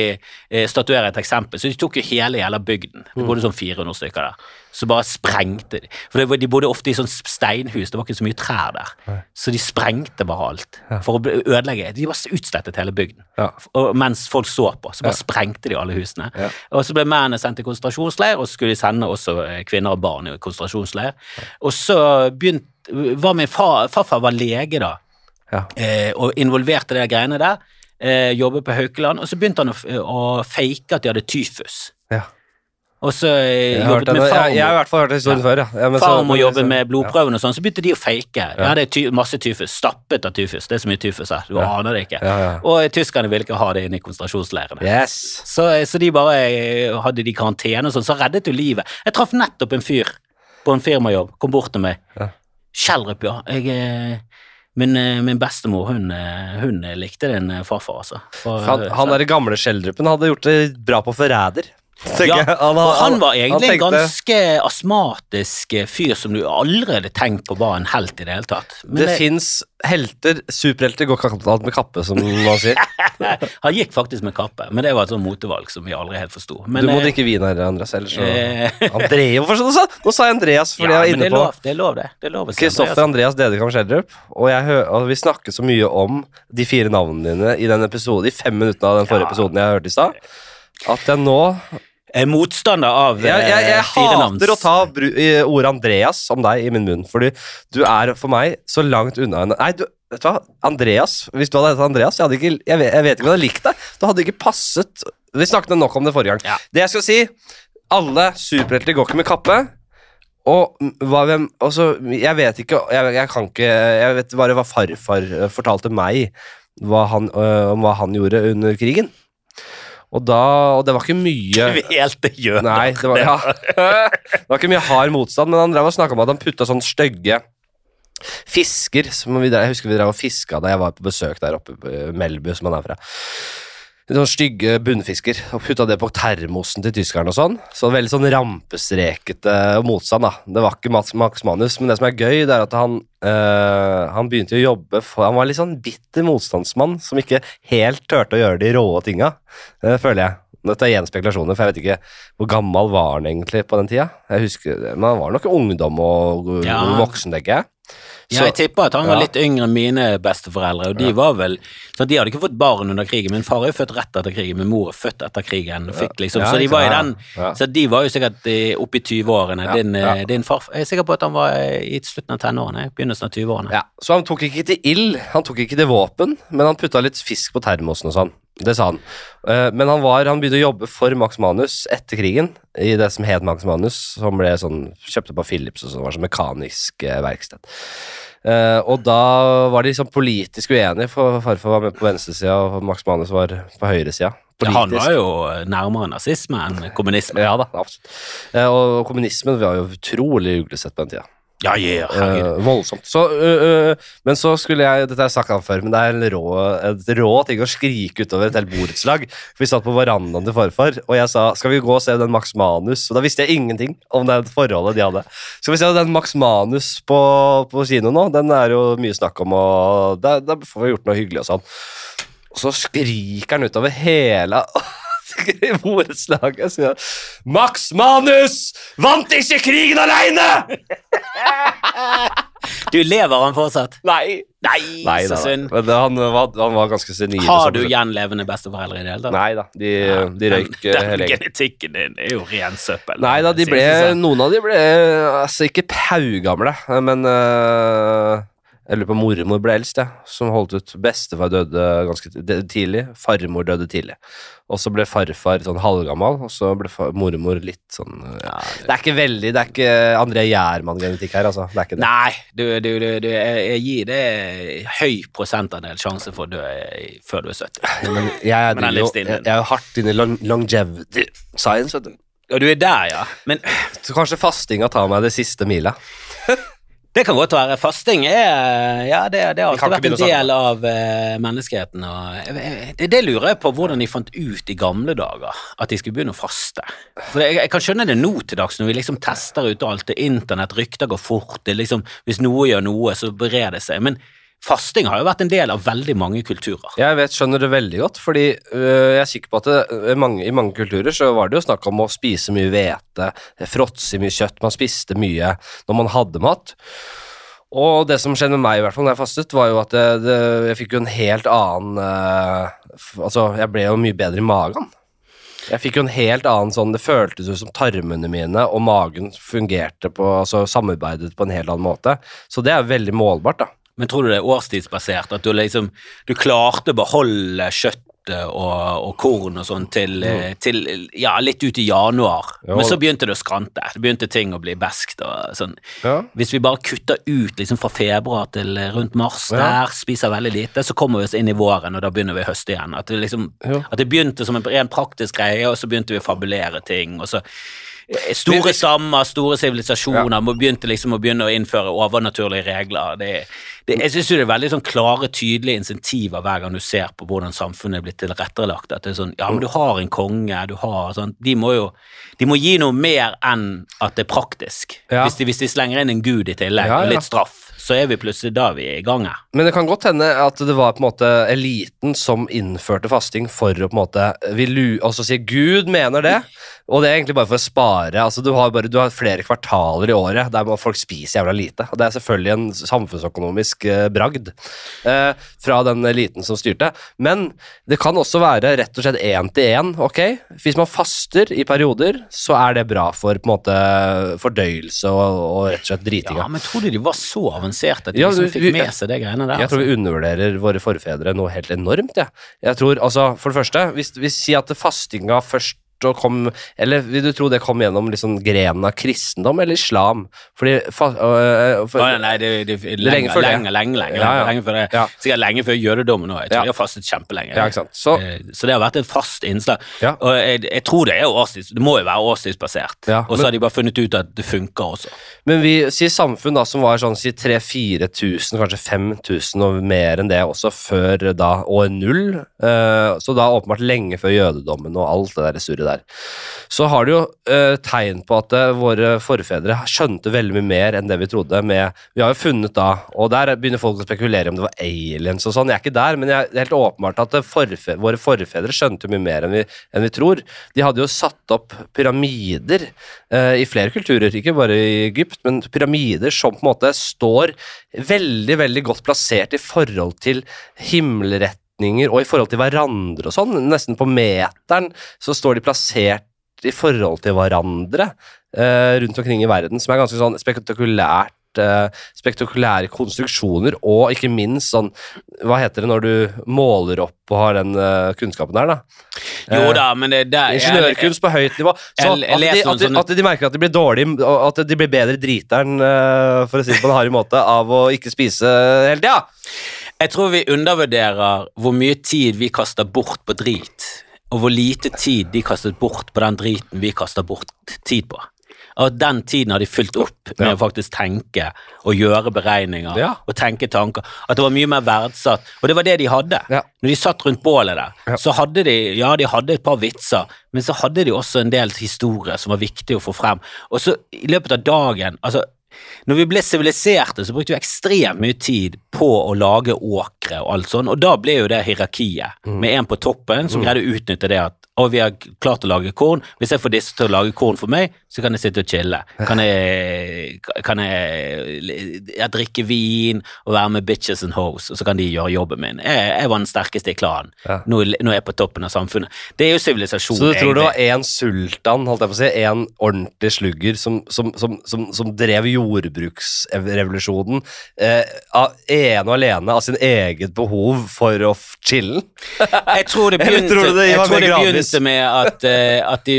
eh, statuere et eksempel. Så de tok jo hele jævla bygden. Det bodde sånn 400 stykker der. Så bare sprengte de. For det, var- de bodde ofte i sånn steinhus. Det var ikke så mye trær der. Så de sprengte bare alt for å ødelegge. De bare utslettet hele bygden. Ja. Og mens folk så på, så bare sprengte de alle husene. Ja. Og så ble mennene sendt til konsentrasjonsleir, og så skulle de sende også eh, kvinner og barn i konsentrasjonsleir. Og så begynte var min far, Farfar var lege da, Ja. eh, og involverte de greiene der. Eh, jobbet på Haukeland, og så begynte han å, å fake at de hadde tyfus. Ja. Og så eh, Jeg jobbet med med jeg, jeg har i farmor. hvert fall hørt historien før, ja. ja Farmor jobbet med blodprøvene og sånn, så begynte de å fake. Ja, det er ty masse tyfus. Stappet av tyfus. Det er så mye tyfus her. Du Ja. aner det ikke. Og tyskerne ville ikke ha det inne i konsentrasjonsleirene. Yes. Så, så de bare eh, hadde de karantene og sånn, så reddet du livet. Jeg traff nettopp en fyr på en firmajobb, kom bort til meg. Ja. Kjellrup, ja. Jeg, eh, min, eh, min bestemor, hun, eh, hun likte din eh, farfar, altså. For, Han, han derre gamle skjelldrupen hadde gjort det bra på Forræder. Ja, han, han var egentlig en tenkte- ganske astmatisk eh, fyr som du aldri hadde tenkt på var en helt i det hele tatt. Men Det det, fins helter, superhelter går ikke alt med kappe, som man sier. han gikk faktisk med kappe, men det var et sånt motevalg som vi aldri helt forsto. du må drikke vin her, Andreas, ellers så eh, Andreo, for sånn, Nå sa jeg Andreas, for ja, jeg var det inne på det er lov, det. det er lov å Kristoffer Andreas Dedekam Schjelderup, og, og vi snakket så mye om de fire navnene dine i den episode, de fem minuttene av den forrige Ja. episoden jeg hørte i stad, at jeg nå motstander av Jeg, jeg, jeg eh, hater å ta ordet Andreas om deg i min munn, fordi du er for meg så langt unna en Nei, du, vet du hva, Andreas Hvis du hadde hett Andreas, jeg, ikke, jeg, vet, jeg vet ikke om jeg hadde likt deg. Det hadde ikke passet Vi snakket nok om det forrige gang. Ja. Det jeg skal si Alle superhelter går ikke med kappe. Og hva, hvem, altså, jeg vet ikke jeg, jeg kan ikke Jeg vet bare hva farfar eh, fortalte meg hva han, øh, om hva han gjorde under krigen. Og da Og det var ikke mye Kvelte jøder. Nei, det var, ja. det var ikke mye hard motstand, men han drev og snakka om at han putta sånne stygge fisker som vi, drev- Jeg husker vi drev og fiska da jeg var på besøk der oppe i Melbu, som han er fra. Sånne stygge bunnfisker, og putta det på termosen til tyskerne og sånn. Så veldig sånn rampestrekete motstand, da. Det var ikke Max, Manus, men det som er gøy, det er at han, øh, han begynte å jobbe for Han var litt sånn bitter motstandsmann som ikke helt turte å gjøre de råe tinga, det føler jeg. Dette er igjen spekulasjoner, for jeg vet ikke hvor gammel var han egentlig på den tida. Jeg husker, Men han var nok ungdom og Ja. voksen, tenker jeg. Ja, jeg tipper at han var ja. litt yngre enn mine besteforeldre, og de var vel så De hadde ikke fått barn under krigen. Min far er jo født rett etter krigen, min mor er født etter krigen. Fikk liksom, Ja, så de var i den Ja. Så de var jo sikkert eh, oppe i 20-årene. Ja, Din, eh, ja. din far Jeg er sikker på at han var eh, i slutten av tenårene, begynnelsen av 20-årene. Ja, Så han tok ikke til ild, han tok ikke til våpen, men han putta litt fisk på termosen og sånn. Det sa han. Eh, Men han, var, han begynte å jobbe for Max Manus etter krigen, i det som het Max Manus, som ble sånn, kjøpte på Philips og sånn, var sånn mekanisk eh, verksted. Eh, og da var de sånn politisk uenige, for farfar var med på venstresida, og Max Manus var på høyresida. Han var jo nærmere nazisme enn kommunisme. Ja da, absolutt. Og kommunismen var jo utrolig uglesett på den tida. Ja, yeah. Eh, voldsomt. Så, uh, uh, men så skulle jeg Dette har jeg snakka om før, men det er en rå, et rå ting å skrike utover et helt borettslag. Vi satt på verandaen til farfar, og jeg sa skal vi gå og se den Max Manus. Og da visste jeg ingenting om det forholdet de hadde. Skal vi se den Max Manus på, på kino nå? Den er jo mye snakk om, og da får vi gjort noe hyggelig og sånn. Og så skriker han utover hele i borettslaget. sier han, Max Manus vant ikke krigen aleine! Du, lever han fortsatt? Nei. Nei, Nei så synd. men det, han, var, han var ganske senil. Har du gjenlevende besteforeldre i det hele tatt? Nei da, de, Ja, de røyk eh, hele gjengen. genetikken din er jo ren søppel. Nei da, de ble, noen av de ble altså ikke paugamle, men øh, jeg lurer på mormor ble eldst, ja, som holdt ut. Bestefar døde ganske tidlig, farmor døde tidlig. Og så ble farfar sånn halvgammal, og så ble mormor litt sånn øh, Ja, Det er ikke veldig, det er ikke André Gjermann-genetikk her, altså. Det er ikke det. Nei, du, du, du, jeg, jeg gir det høy prosentandel sjanse for å dø før du er 70. Men jeg, er Men jo, jeg, jeg er jo hardt inne i long, longevity science, vet du. Og du er der, ja. Men Så kanskje fastinga tar meg det siste mila. det kan godt være. Fasting er Ja, det, det har alltid vært en del av eh, menneskeheten. Jeg- det, det lurer jeg på hvordan de fant ut i gamle dager at de skulle begynne å faste. For jeg, jeg kan skjønne det nå til dags, når vi liksom tester ut alt det. Internett, rykter går fort. Det liksom, hvis noe gjør noe, så brer det seg. Men fasting har jo vært en del av veldig mange kulturer. Jeg vet, skjønner det veldig godt, fordi øh, jeg er sikker på at det, øh, mange, i mange kulturer så var det jo snakk om å spise mye hvete, fråtse mye kjøtt, man spiste mye når man hadde mat. Og det som skjedde med meg i hvert fall når jeg fastet, var jo at det, det, jeg fikk jo en helt annen øh, Altså, jeg ble jo mye bedre i magen. Jeg fikk jo en helt annen sånn Det føltes jo som tarmene mine og magen fungerte på Altså samarbeidet på en helt annen måte. Så det er veldig målbart, da. Men tror du det er årstidsbasert? At du liksom Du klarte å beholde kjøtt og, og korn og sånn til, mm. til ja, litt ut i januar. Ja, Men så begynte det å skrante. Det begynte ting å bli beskt og sånn. Ja. Hvis vi bare kutter ut liksom fra februar til eh, rundt mars, der spiser veldig lite, så kommer vi oss inn i våren, og da begynner vi å høste igjen. At det, liksom, at det begynte som en ren praktisk greie, og så begynte vi å fabulere ting. og så Store Vi- stammer, store sivilisasjoner må begynte liksom å begynne å innføre overnaturlige regler. Det, det, jeg synes jo det er veldig sånn klare, tydelige insentiver hver gang du ser på hvordan samfunnet er blitt tilrettelagt. At det er sånn, ja, men du har en konge, du har sånn De må jo de må gi noe mer enn at det er praktisk. Ja. Hvis, de, hvis de slenger inn en gud i tillegg, Ja, og litt straff, så er vi plutselig da vi er i gang her. Men det kan godt hende at det var på en måte eliten som innførte fasting for å på en måte vi lu- altså si Gud mener det, og det er egentlig bare for å spare. altså Du har, bare, du har flere kvartaler i året der folk spiser jævla lite. og Det er selvfølgelig en samfunnsøkonomisk eh, bragd eh, fra den eliten som styrte. Men det kan også være rett og slett én til én. ok? Hvis man faster i perioder, så er det bra for på en måte fordøyelse og, og rett og slett dritinga. Ja, men tror du de var så avanserte at de Ja, liksom fikk vi- med seg det greiene der? Jeg tror vi undervurderer våre forfedre noe helt enormt. Jeg, jeg tror, altså, For det første, hvis vi sier at fastinga først og kom Eller vil du tro det kom gjennom liksom grenen av kristendom eller islam? Fordi fa, øh, for, Nei, nei, det, det, det, lenge lenge, før det. lenge, lenge, lenge, Ja, ja. lenge før det. Ja. Sikkert lenge før jødedommen òg. Jeg tror de har fastet kjempelenge. Så, Eh, Så det har vært et fast innslag. Og jeg, jeg tror det er jo årstids, det må jo være årstidsbasert. Og så har de bare funnet ut at det funker også. men vi sier samfunn da som var sånn si 3000-4000, kanskje 5000 og mer enn det også før da år null. eh, så da åpenbart lenge før jødedommen og alt det der surret der. Så har det jo eh, tegn på at eh, våre forfedre skjønte veldig mye mer enn det vi trodde. Med, vi har jo funnet da, og der begynner folk å spekulere om det var aliens og sånn. Jeg er ikke der, men jeg, det er helt åpenbart at forfedre, våre forfedre skjønte mye mer enn vi, enn vi tror. De hadde jo satt opp pyramider eh, i flere kulturer, ikke bare i Egypt, men pyramider som på en måte står veldig, veldig godt plassert i forhold til himmelretninger og i forhold til hverandre og sånn. Nesten på meteren så står de plassert i forhold til hverandre uh, rundt omkring i verden, som er ganske sånn spektakulært. eh, spektakulære konstruksjoner, og ikke minst sånn Hva heter det når du måler opp og har den eh, kunnskapen der, da? Jo da, men det der Ingeniørkunst på høyt nivå. Så at de, at, de, at de merker at de blir dårlige, at de blir bedre driteren, eh, for å si det på en hard måte, av å ikke spise hele tida. Jeg tror vi undervurderer hvor mye tid vi kaster bort på drit, og hvor lite tid de kastet bort på den driten vi kaster bort tid på. Og den tiden har de fylt opp med Ja. å faktisk tenke og gjøre beregninger Ja. og tenke tanker. At det var mye mer verdsatt. Og det var det de hadde. Ja. Når de satt rundt bålet der, så hadde de ja, de hadde et par vitser, men så hadde de også en del historier som var viktig å få frem. Og så i løpet av dagen altså når vi ble siviliserte, så brukte vi ekstremt mye tid på å lage åkre og alt sånn, og da ble jo det hierarkiet, med en på toppen som greide å utnytte det at og vi har klart å lage korn. Hvis jeg får disse til å lage korn for meg, så kan jeg sitte og chille. Kan jeg, kan jeg, jeg drikke vin og være med bitches and hoes, og så kan de gjøre jobben min. Jeg, jeg var den sterkeste i klanen. Ja. Nå, nå er jeg på toppen av samfunnet. Det er jo sivilisasjon, Så du tror det var én sultan, holdt jeg på å si, én ordentlig slugger som, som, som, som, som drev jordbruksrevolusjonen eh, av ene og alene av sin eget behov for å chille? Jeg tror det begynte, tror det jeg tror det gradvis? Begynte med at, eh, at, de,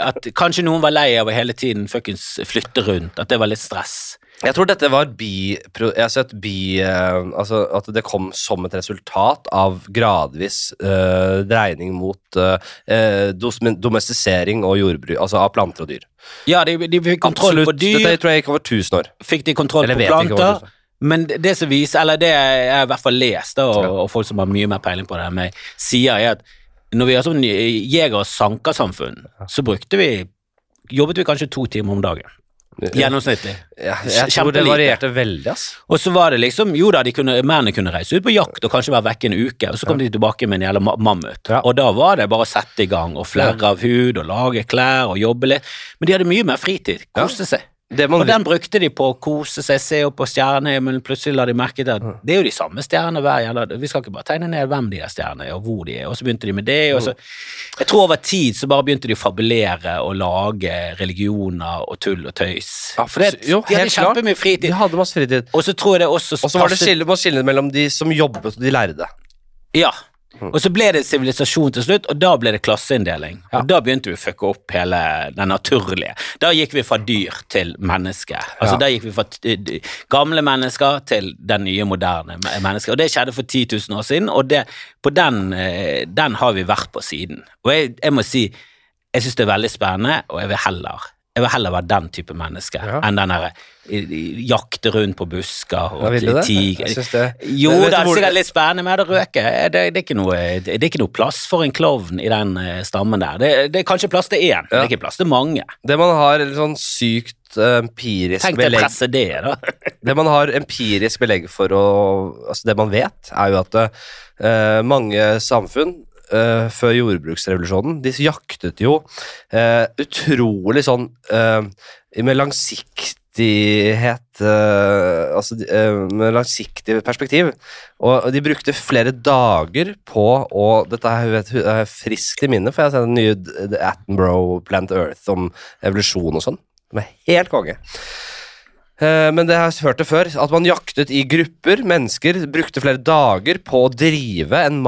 at kanskje noen var lei av å hele tiden fuckings flytte rundt, at det var litt stress. Jeg tror dette var bi... Jeg har sett bi... eh, altså at det kom som et resultat av gradvis uh, dreining mot uh, domestisering og jordbruk, altså av planter og dyr. Ja, de, de fikk kontroll Absolutt. på dyr, Dette tror jeg gikk over 1000 år. fikk de kontroll Eller på planter, men det- det som viser, eller det jeg i hvert fall lest, og, og folk som har mye mer peiling på det enn meg, sier er at når vi har sånn jeger- og sankersamfunn, så brukte vi jobbet vi kanskje to timer om dagen. Gjennomsnittlig. Ja, jeg tror det varierte veldig, ass. Og så var det liksom, jo da, de kunne, mennene kunne reise ut på jakt og kanskje være vekke en uke, og så kom de tilbake med en jævla mammut. Ja. Og da var det bare å sette i gang og flerre av hud og lage klær og jobbe litt. Men de hadde mye mer fritid, Kose seg. Og den brukte de på å kose seg, se opp på stjernehimmelen, plutselig la de merke til at det er jo de samme stjernene hver jævla Vi skal ikke bare tegne ned hvem de er stjernene er, og hvor de er, og så begynte de med det, og så Jeg tror over tid så bare begynte de å fabulere og lage religioner og tull og tøys. Ja, For det, jo, de hadde kjempemye fritid. de hadde masse fritid. Og så tror jeg det også Og så var det skillet skille, skille mellom de som jobbet og de lærde. Ja, Og så ble det sivilisasjon til slutt, og da ble det klasseinndeling. Og da begynte vi å fucke opp hele den naturlige. Da gikk vi fra dyr til menneske. Altså Ja. Da gikk vi fra gamle mennesker til den nye, moderne mennesket. Og det skjedde for 10 000 år siden, og det, på den, eh, den har vi vært på siden. Og jeg, jeg må si, jeg syns det er veldig spennende, og jeg vil heller jeg vil heller være den type menneske Ja. enn den derre jakte rundt på busker og Ja, det? tiger. Det- Jo, det er sikkert litt spennende med det røke. Det, det, er ikke noe, det er ikke noe plass for en klovn i den eh, stammen der. Det, det er kanskje plass til én, det Ja. er ikke plass til mange. Det man har sånn sykt eh, empirisk Tenk deg belegg presse det, da. Det man har empirisk belegg for å Altså, det man vet, er jo at uh, mange samfunn eh, før jordbruksrevolusjonen, de jaktet jo uh, utrolig sånn uh, med langsiktighet Altså med langsiktig perspektiv. Og de brukte flere dager på å Dette er, friskt i minnet, for jeg har sett den nye The Attenborough Plant Earth om evolusjon og sånn. De er helt konge. Men det har jeg hørt det før, at man jaktet i grupper. Mennesker brukte flere dager på å drive en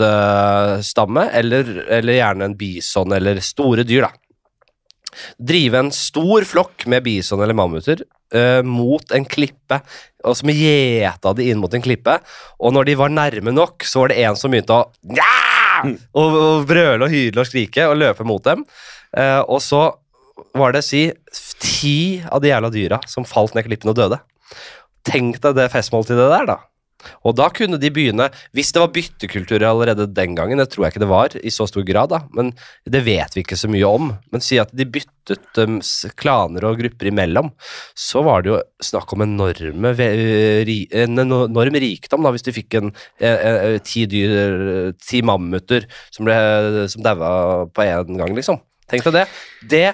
mammutstamme, eller, eller gjerne en bison, eller store dyr, da. Drive en stor flokk med bison eller mammuter uh, mot en klippe, og som gjeta de inn mot en klippe. Og når de var nærme nok, så var det en som begynte å ja! og, og brøle og hyle og skrike og løpe mot dem. Uh, og så var det si ti av de jævla dyra som falt ned klippen og døde. Tenk deg det festmåltidet der, da. Og da kunne de begynne Hvis det var byttekultur allerede den gangen, det tror jeg ikke det var i så stor grad, da, men det vet vi ikke så mye om. Men si at de byttet um, klaner og grupper imellom, så var det jo snakk om enorme, en enorm rikdom, da, hvis de fikk en eh, eh, ti dyr, ti mammuter som, ble- som daua på én gang, liksom. Tenk deg det. det.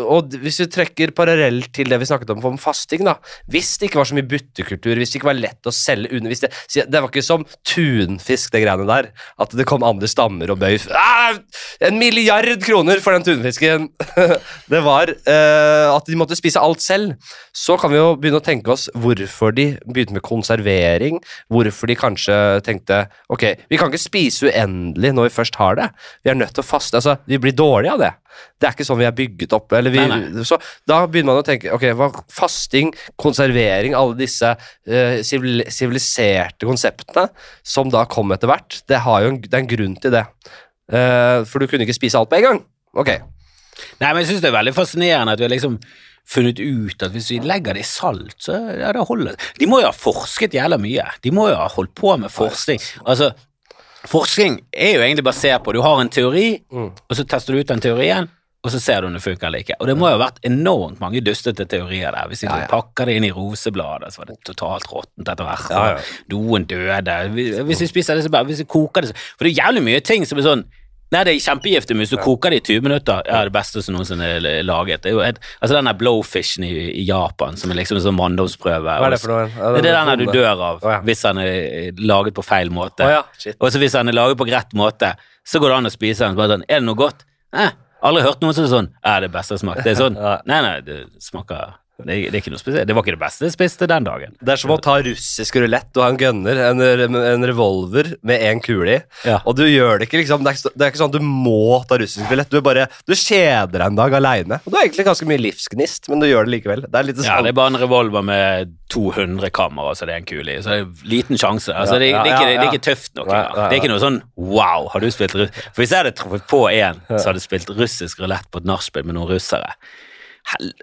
Og hvis vi trekker parallell til det vi snakket om om fasting, da. Hvis det ikke var så mye byttekultur, hvis det ikke var lett å selge under det, det var ikke som tunfisk, det greiene der. At det kom andre stammer og bøy ah, En milliard kroner for den tunfisken! det var uh, at de måtte spise alt selv. Så kan vi jo begynne å tenke oss hvorfor de begynte med konservering. Hvorfor de kanskje tenkte ok, vi kan ikke spise uendelig når vi først har det. Vi er nødt til å faste. Altså, vi blir dårlige av det. Det er ikke sånn vi er bygget opp. Eller vi, Nei, Så da begynner man å tenke ok, fasting, konservering, alle disse siviliserte uh, konseptene som da kom etter hvert, det, har jo en, det er en grunn til det. Uh, for du kunne ikke spise alt på en gang. Ok. Nei, men jeg syns det er veldig fascinerende at vi har liksom funnet ut at hvis vi legger det i salt, så ja, det holder. De må jo ha forsket jævla mye. De må jo ha holdt på med forskning. Altså, forskning er jo egentlig basert på du har en teori, Mm. og så tester du ut den teorien, og så ser du om det funker eller ikke. Og det må jo ha vært enormt mange dustete teorier der. Hvis ikke Ja, ja. pakker det inn i rosebladet, så var det totalt råttent etter hvert. Ja, ja. og Noen døde. Hvis vi spiser det, så bare Hvis vi koker det så For det er jævlig mye ting som er sånn Nei, det er kjempegiftig, hvis du koker det i 20 minutter, ja, det beste som noensinne er laget. Det er jo et, altså den der blowfishen i, i Japan, som er liksom en sånn manndomsprøve. Hva er det for noe? Ja, Det er den der du dør av oh, ja. hvis den er laget på feil måte. Oh, ja. Og så hvis den er laget på rett måte, så går det an å spise den. Så Bare sånn, er det noe godt? Eh, aldri hørt noen som er sånn Ja, det er beste smak. Det er sånn. Nei, nei, det smaker det det er ikke noe spesielt. Det var ikke det beste jeg spiste den dagen. Det er som å ta russisk rulett. Du har en gunner, en, en revolver med én kule i, Ja. og du gjør det ikke liksom Det er det er ikke sånn at du må ta russisk rulett. Du bare Du kjeder deg en dag aleine. Og du har egentlig ganske mye livsgnist, men du gjør det likevel. Det er litt Ja, sånn det er bare en revolver med 200 kammer, altså det er en kule i. Så det er liten sjanse. Altså, det, Ja, det, er ikke, det ja. er ikke tøft nok. Det er ikke noe sånn wow, har du spilt russisk For hvis jeg hadde truffet på en som hadde spilt russisk rulett på et nachspiel med noen russere,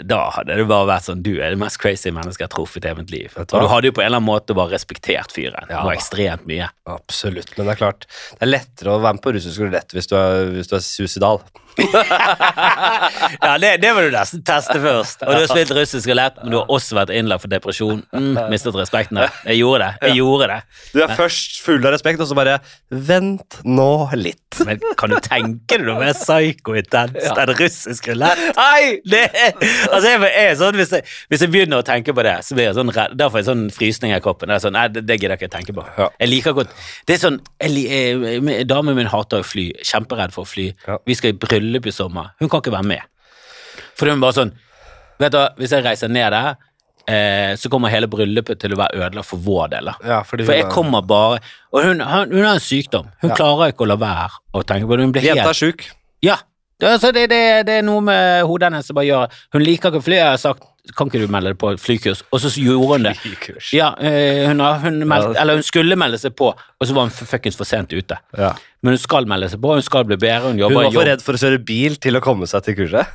da hadde det bare vært sånn Du er det mest crazy mennesket jeg har truffet i mitt liv. Og du hadde jo på en eller annen måte bare respektert fyren. Ja, var ekstremt mye. Absolutt, men det er klart Det er lettere å være med på russisk rulett hvis, du er- hvis du er suicidal. Ja, det, det må du nesten teste først. Og du har spilt russisk rulett, men du har også vært innlagt for depresjon. Mm, mistet respekten. Jeg gjorde det. Jeg gjorde det. Du er først full av respekt, og så bare Vent nå litt. Men kan du tenke deg noe mer psyko-intenst enn russisk rulett? Nei, Det er, altså jeg, jeg er sånn, hvis, jeg, hvis jeg begynner å tenke på det, så blir jeg sånn redd. Da får jeg sånn frysning i kroppen. Det sånn, nei, det, det gidder jeg ikke tenke på. Ja. Jeg liker godt Det er sånn jeg, eh, Damen min hater å fly. Kjemperedd for å fly. Ja. Vi skal i bryllup i sommer. Hun kan ikke være med. For hun bare sånn Vet du, Hvis jeg reiser ned der eh, så kommer hele bryllupet til å være ødelagt for vår del. Ja, For jeg er- kommer bare Og hun, hun, hun har en sykdom. Hun Ja. klarer ikke å la være å tenke på det. Hun blir Jenta er sjuk. Ja. Det, altså, det, det, det er noe med hodet hennes som bare gjør Hun liker ikke fly. Jeg har sagt kan ikke du melde deg på flykurs, og så gjorde hun det. Flykurs. Ja, eh, hun, hun, meld, eller hun skulle melde seg på, og så var hun fuckings for sent ute. Ja. Men hun skal melde seg på, hun skal bli bedre. Hun Hun var for jobb. redd for å kjøre bil til å komme seg til kurset.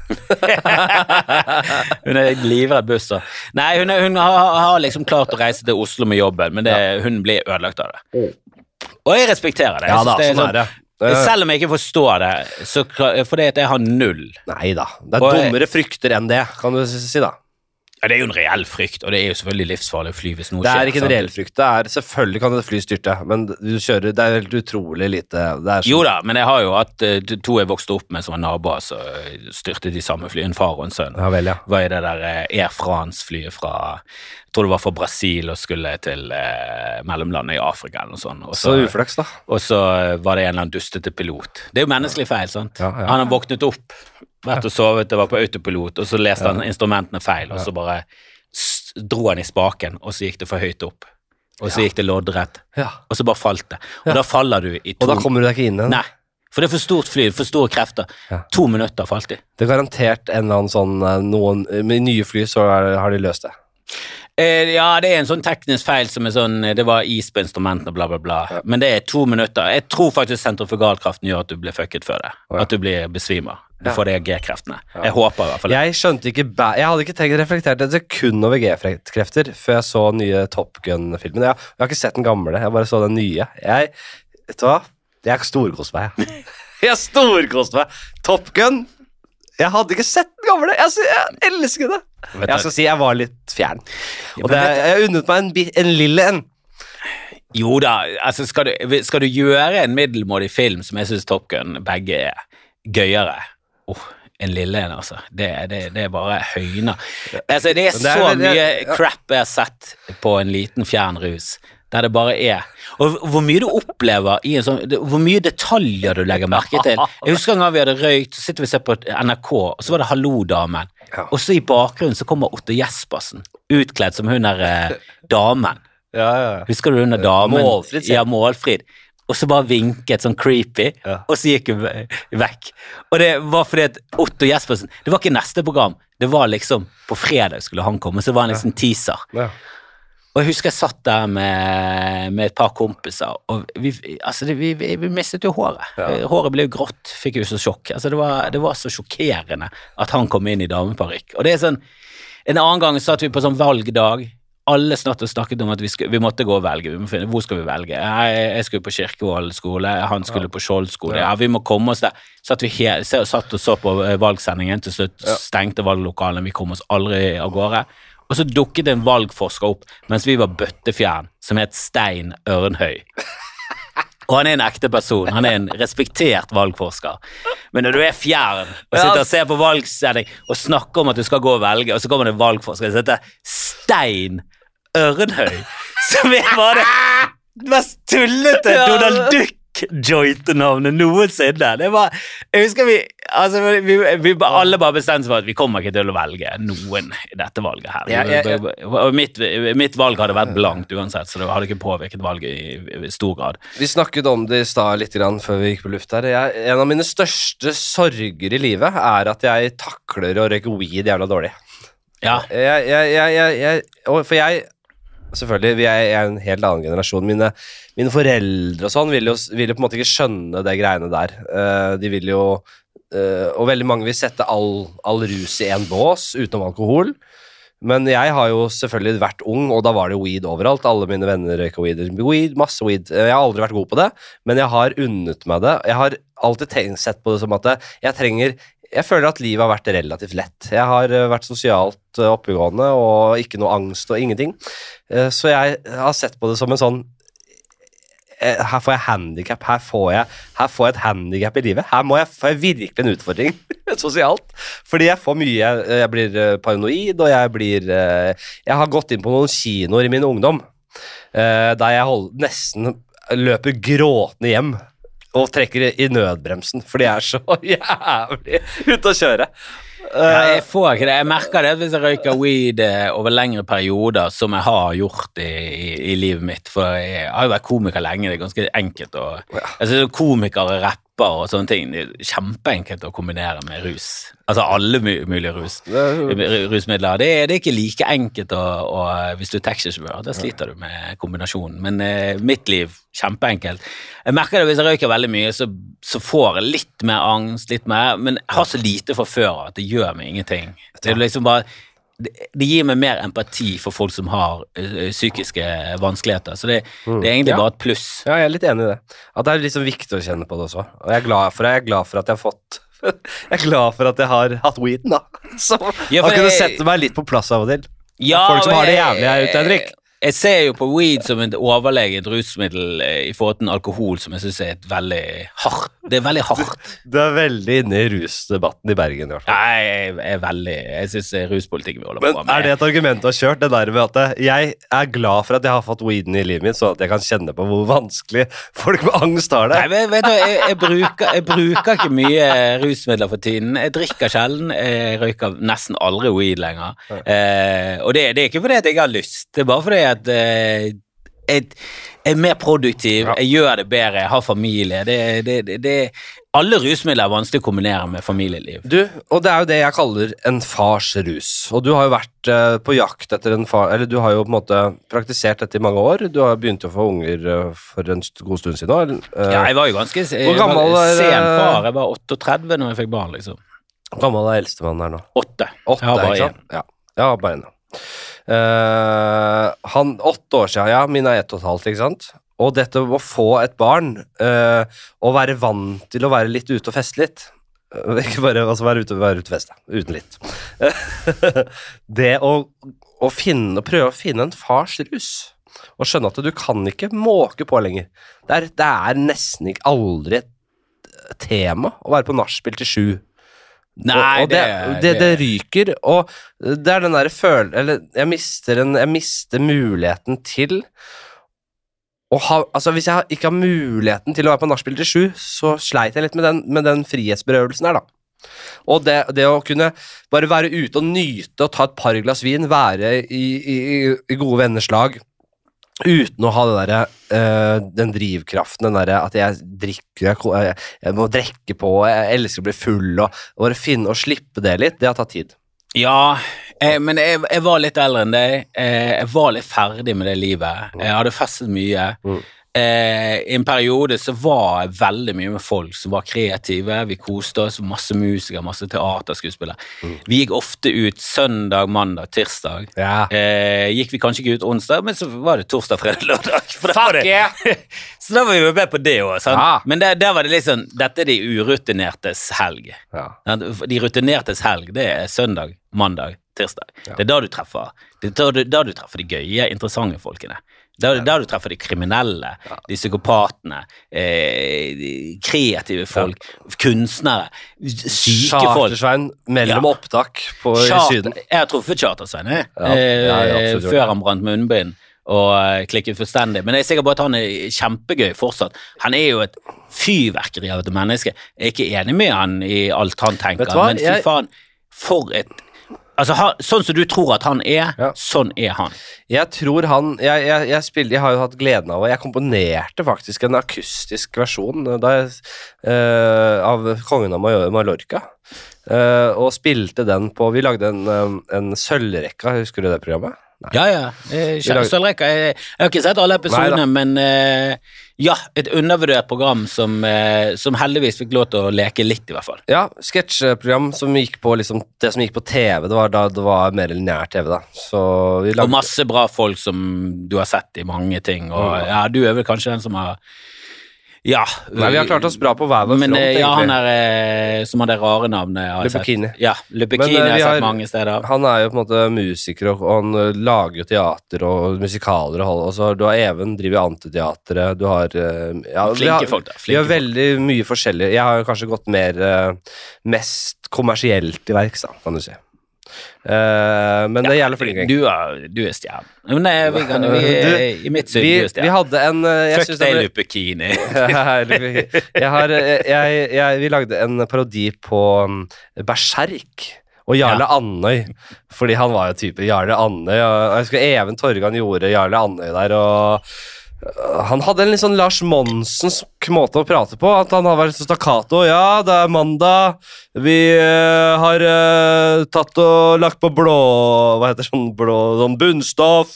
hun er livredd buss Nei, hun, er, hun har, har liksom klart å reise til Oslo med jobben, men det, hun blir ødelagt av det. Og jeg respekterer det. Jeg Ja da, sånn det. Eh, Selv om jeg ikke forstår det, så fordi at jeg har null Nei da. Det er dummere frykter enn det, kan du si da. Ja, Det er jo en reell frykt, og det er jo selvfølgelig livsfarlig å fly hvis noe skjer. Det er ikke en sant? reell frykt. Det er, selvfølgelig kan et fly styrte, men du kjører, det er helt utrolig lite det er sånn- Jo da, men jeg har jo hatt eh, to jeg vokste opp med som var naboer, så styrte styrtet de samme fly, en far og en sønn. Ja vel, ja. Var i det der eh, Air France-flyet fra Jeg tror det var fra Brasil og skulle til eh, mellomlandet i Afrika eller noe sånt. Og Så uflaks, da. Og så eh, var det en eller annen dustete pilot. Det er jo menneskelig feil, sant? Ja, ja. Han har våknet opp, vært og sovet, det var på autopilot, og så leste han instrumentene feil, og så bare dro han i spaken, og så gikk det for høyt opp. Og så gikk det loddrett, og så bare falt det. Og da faller du i to Og da kommer du deg ikke inn igjen. Nei, for det er for stort fly, for store krefter. Ja. To minutter falt de. Det er garantert en eller annen sånn eh, noen, Med nye fly så har de løst det. Eh, ja, det er en sånn teknisk feil som er sånn eh, Det var is på instrumentene, bla, bla, bla. Men det er to minutter. Jeg tror faktisk sentrifugalkraften gjør at du blir fucket før det. Oh, ja. At du blir besvimer. Du Ja. får de G-kreftene. Jeg håper i hvert fall det. Jeg skjønte ikke Jeg hadde ikke tenkt reflektert et sekund over G-krefter før jeg så den nye Top Gun-filmen. Jeg, jeg har ikke sett den gamle, jeg bare så den nye. Jeg Vet du hva? Jeg storkoste meg. Jeg storkoste meg. Top Gun Jeg hadde ikke sett den gamle. Jeg, jeg elsker det. Vet Jeg skal si jeg var litt fjern. Og det, jeg unnet meg en, en lille en. Jo da, altså skal du, skal du gjøre en middelmådig film som jeg syns Top Gun begge er gøyere Åh, En lille en, altså. Det, det, det er bare høyner. Altså, det er så mye crap jeg har sett på en liten fjern rus, der det bare er Og hvor mye du opplever i en sånn Hvor mye detaljer du legger merke til. Jeg husker en gang vi hadde røykt, så sitter vi og ser på NRK, og så var det Hallo, damen. Ja. Og så i bakgrunnen så kommer Otto Jespersen, utkledd som hun der eh, damen. Ja, ja, ja. Husker du hun der damen? Målfrid. Ja, Målfrid. Og så bare vinket sånn creepy, Ja. og så gikk hun vekk. Og det var fordi at Otto Jespersen Det var ikke neste program, det var liksom På fredag skulle han komme, så det var en liksom teaser. Ja. Og jeg husker jeg satt der med, med et par kompiser, og vi, altså det, vi, vi, mistet jo håret. Ja. Håret ble jo grått, fikk jo så sjokk. Altså det, var, det var så sjokkerende at han kom inn i dameparykk. Og det er sånn En annen gang satt vi på sånn valgdag. Alle snart og snakket om at vi, skulle, vi måtte gå og velge. Vi må finne, hvor skal vi velge? Jeg, jeg skulle på Kirkevoll skole, han skulle på Skjold skole. Ja, vi må komme oss der. Satt vi helt, satt og så på eh, valgsendingen, til slutt Ja. stengte valglokalene, vi kom oss aldri av gårde. Og så dukket en valgforsker opp mens vi var bøttefjern, som het Stein Ørnhøy. Og han er en ekte person, han er en respektert valgforsker. Men når du er fjern og sitter og ser på valgsending og snakker om at du skal gå og velge, og så kommer det en valgforsker som heter Stein Ørnhøy, som er bare det mest tullete Donald Donald Duck-joint-navnet noensinne. Det var, jeg husker vi, altså, vi, vi alle bare bestemte seg for at vi kommer ikke til å velge noen i dette valget her. Ja, ja, ja. Mitt, mitt valg hadde vært blankt uansett, så det hadde ikke påvirket valget i, i stor grad. Vi snakket om det i stad litt grann før vi gikk på luft her. Jeg, en av mine største sorger i livet er at jeg takler å røyke weed jævla dårlig. Ja, jeg, jeg, jeg For jeg Selvfølgelig, vi er, er en helt annen generasjon. Mine, mine foreldre og sånn vil jo, vil jo på en måte ikke skjønne det greiene der. Uh, de vil jo uh, Og veldig mange vil sette all, all rus i én bås utenom alkohol. Men jeg har jo selvfølgelig vært ung, og da var det weed overalt. Alle mine venner røyka weed. weed. Masse weed. Eh, Jeg har aldri vært god på det, men jeg har unnet meg det. Jeg har alltid tenkt, sett på det som at jeg trenger jeg føler at livet har vært relativt lett. Jeg har eh, vært sosialt eh, oppegående og ikke noe angst og ingenting. Eh, Så jeg har sett på det som en sånn Her får jeg handikap, her, får jeg- her får jeg et handikap i livet. Her må jeg, får jeg virkelig en utfordring sosialt. Fordi jeg får mye Jeg blir paranoid, og jeg blir Jeg har gått inn på noen kinoer i min ungdom der jeg hold, nesten løper gråtende hjem og trekker i nødbremsen for de er så jævlig ute å kjøre. Ja, jeg får ikke det. Jeg merker det hvis jeg røyker weed eh, over lengre perioder, som jeg har gjort i, i, i livet mitt. For jeg har jo vært komiker lenge, det er ganske enkelt å Jeg synes Komikere, rapper og sånne ting, det er kjempeenkelt å kombinere med rus. Altså alle mulige rus. rusmidler. Det er, det er ikke like enkelt å, å, hvis du er taxisjåfør. Da sliter du med kombinasjonen. Men eh, mitt liv, kjempeenkelt. Jeg merker det hvis jeg røyker veldig mye, så, så får jeg litt mer angst, litt mer, men jeg har så lite fra før at det gjør meg ingenting. Det er liksom bare det, gir meg mer empati for folk som har psykiske vanskeligheter. Så det, det er egentlig Ja. bare et pluss. Ja, jeg er litt enig i det. At det er liksom viktig å kjenne på det også. Og jeg er glad for, jeg er glad for at jeg har fått Jeg er glad for at jeg har hatt weeden, da. Som Ja, har kunnet kunne sette meg litt på plass av og til. Ja, Folk som har det jævlig her ute, Henrik. Jeg ser jo på weed som et overlegent rusmiddel eh, i forhold til alkohol, som jeg syns er et veldig hardt Det er veldig hardt. Du er veldig inne i rusdebatten i Bergen, i hvert fall. Nei, jeg er veldig Jeg syns ruspolitikken vi holder Men på med er det et argument du har kjørt, det der med at eh, jeg er glad for at jeg har fått weeden i livet mitt, sånn at jeg kan kjenne på hvor vanskelig folk med angst har det? Nei, vet, vet du, jeg, jeg, bruker, jeg bruker ikke mye rusmidler for tiden. Jeg drikker sjelden. Jeg røyker nesten aldri weed lenger. Eh, og det, det er ikke fordi jeg har lyst, det er bare fordi at eh, jeg er mer produktiv, jeg gjør det bedre, jeg har familie. Det, det, det, det, alle rusmidler er vanskelig å kombinere med familieliv. Du, og det er jo det jeg kaller en fars rus. Og du har jo vært eh, på jakt etter en far Eller du har jo på en måte praktisert dette i mange år. Du har begynt å få unger eh, for en god stund siden Ja, jeg var jo ganske jeg Hvor gammel var er- sen far. Jeg var 38 når jeg fikk barn, liksom. Hvor gammel er eldstemann her nå? Åtte. Åtte, Jeg har bare én. Ja, ja bare en, Eh, han, åtte år siden, ja, min er ett og et halvt, ikke sant? Og dette å få et barn, og være vant til å være litt ute og feste litt, eh, ikke bare altså være ute, være ute og feste, uten litt. det å, å finne, prøve å finne en fars rus, og skjønne at du kan ikke måke på lenger. Det er, det er nesten ikke aldri et tema å være på nachspiel til sju. Nei, og, og det, det, det, ryker, og det er den derre følelsen Eller jeg mister, en, jeg mister muligheten til å ha Altså, hvis jeg ikke har muligheten til å være på nachspiel til sju, så sleit jeg litt med den, med den frihetsberøvelsen her, da. Og det, det å kunne bare være ute og nyte og ta et par glass vin, være i, i, i gode venners lag, uten å ha det derre eh, den drivkraften, den derre at jeg drikker jeg, jeg, jeg må drikke på, jeg elsker å bli full, og bare finne og slippe det litt, det har tatt tid. Ja, jeg, men jeg, jeg var litt eldre enn deg. Eh, jeg var litt ferdig med det livet. Jeg hadde festet mye. Mm. Eh, I en periode så var jeg veldig mye med folk som var kreative. Vi koste oss, masse musikere, masse teaterskuespillere. Mm. Vi gikk ofte ut søndag, mandag, tirsdag. Ja. Eh, gikk vi kanskje ikke ut onsdag, men så var det torsdag, fredag, lørdag. Var yeah! så da var vi med på det òg. Ja. Men der, der var det sånn Dette er de urutinertes helg. Ja. De rutinertes helg, det er søndag, mandag, tirsdag. Det er da du treffer Det er da du, da du treffer de gøye, interessante folkene. Det er der du treffer de kriminelle, de psykopatene, eh, de kreative folk, kunstnere, syke folk. Chartersvein mellom Ja. opptak på, i Syden. Jeg har truffet Chartersvein, jeg. Ja, ja, Eh, før han brant munnbind og eh, klikket fullstendig. Men jeg er sikker på at han er kjempegøy fortsatt. Han er jo et fyrverkeri av et menneske. Jeg er ikke enig med han i alt han tenker, men fy faen, for et Altså, ha, Sånn som du tror at han er, Ja. sånn er han. Jeg tror han jeg, jeg, jeg, spiller, jeg har jo hatt gleden av og Jeg komponerte faktisk en akustisk versjon da jeg, eh, av Kongen av Mallorca. Uh, og spilte den på Vi lagde en, eh, en sølvrekka, husker du det programmet? Nei. Ja, ja. Sølvrekka jeg, jeg har ikke sett alle episodene, men eh, ja, et undervurdert program som, eh, som heldigvis fikk lov til å leke litt, i hvert fall. Ja, sketsjeprogram som gikk på liksom Det som gikk på TV, det var da det var mer lineær TV, da. Så vi Og masse bra folk som du har sett i mange ting, og Mm. ja, du er vel kanskje den som har Ja. Nei, vi har klart oss bra på hver vår Men front, eh, ja, han er eh, som har det rare navnet. har jeg sett. Lubekini. Ja, Men, eh, har jeg sett mange steder. Han er jo på en måte musiker, og, han lager jo teater og musikaler og og så Du har Even, driver Antiteatret, du har ja, Flinke har, folk, da. Vi har veldig mye forskjellig. Jeg har jo kanskje gått mer mest kommersielt i verks, da, kan du si. Eh, men det er jævlig flink. Du er, du er stjerne. Men nei, vi kan, vi, Du, I mitt syn, Vi, du er vi hadde en jeg Fuck deg, Lupekini. jeg har, jeg, jeg, vi lagde en parodi på um, Berserk. Og Jarle Andøy, fordi han var jo type Jarle Andøy. Og jeg husker Even Torgan gjorde Jarle Andøy der, og øh, han hadde en litt sånn Lars Måte å prate på. At han har vært så stakkato. Ja, det er mandag. Vi uh, har uh, tatt og lagt på blå Hva heter sånn blå sånn bunnstoff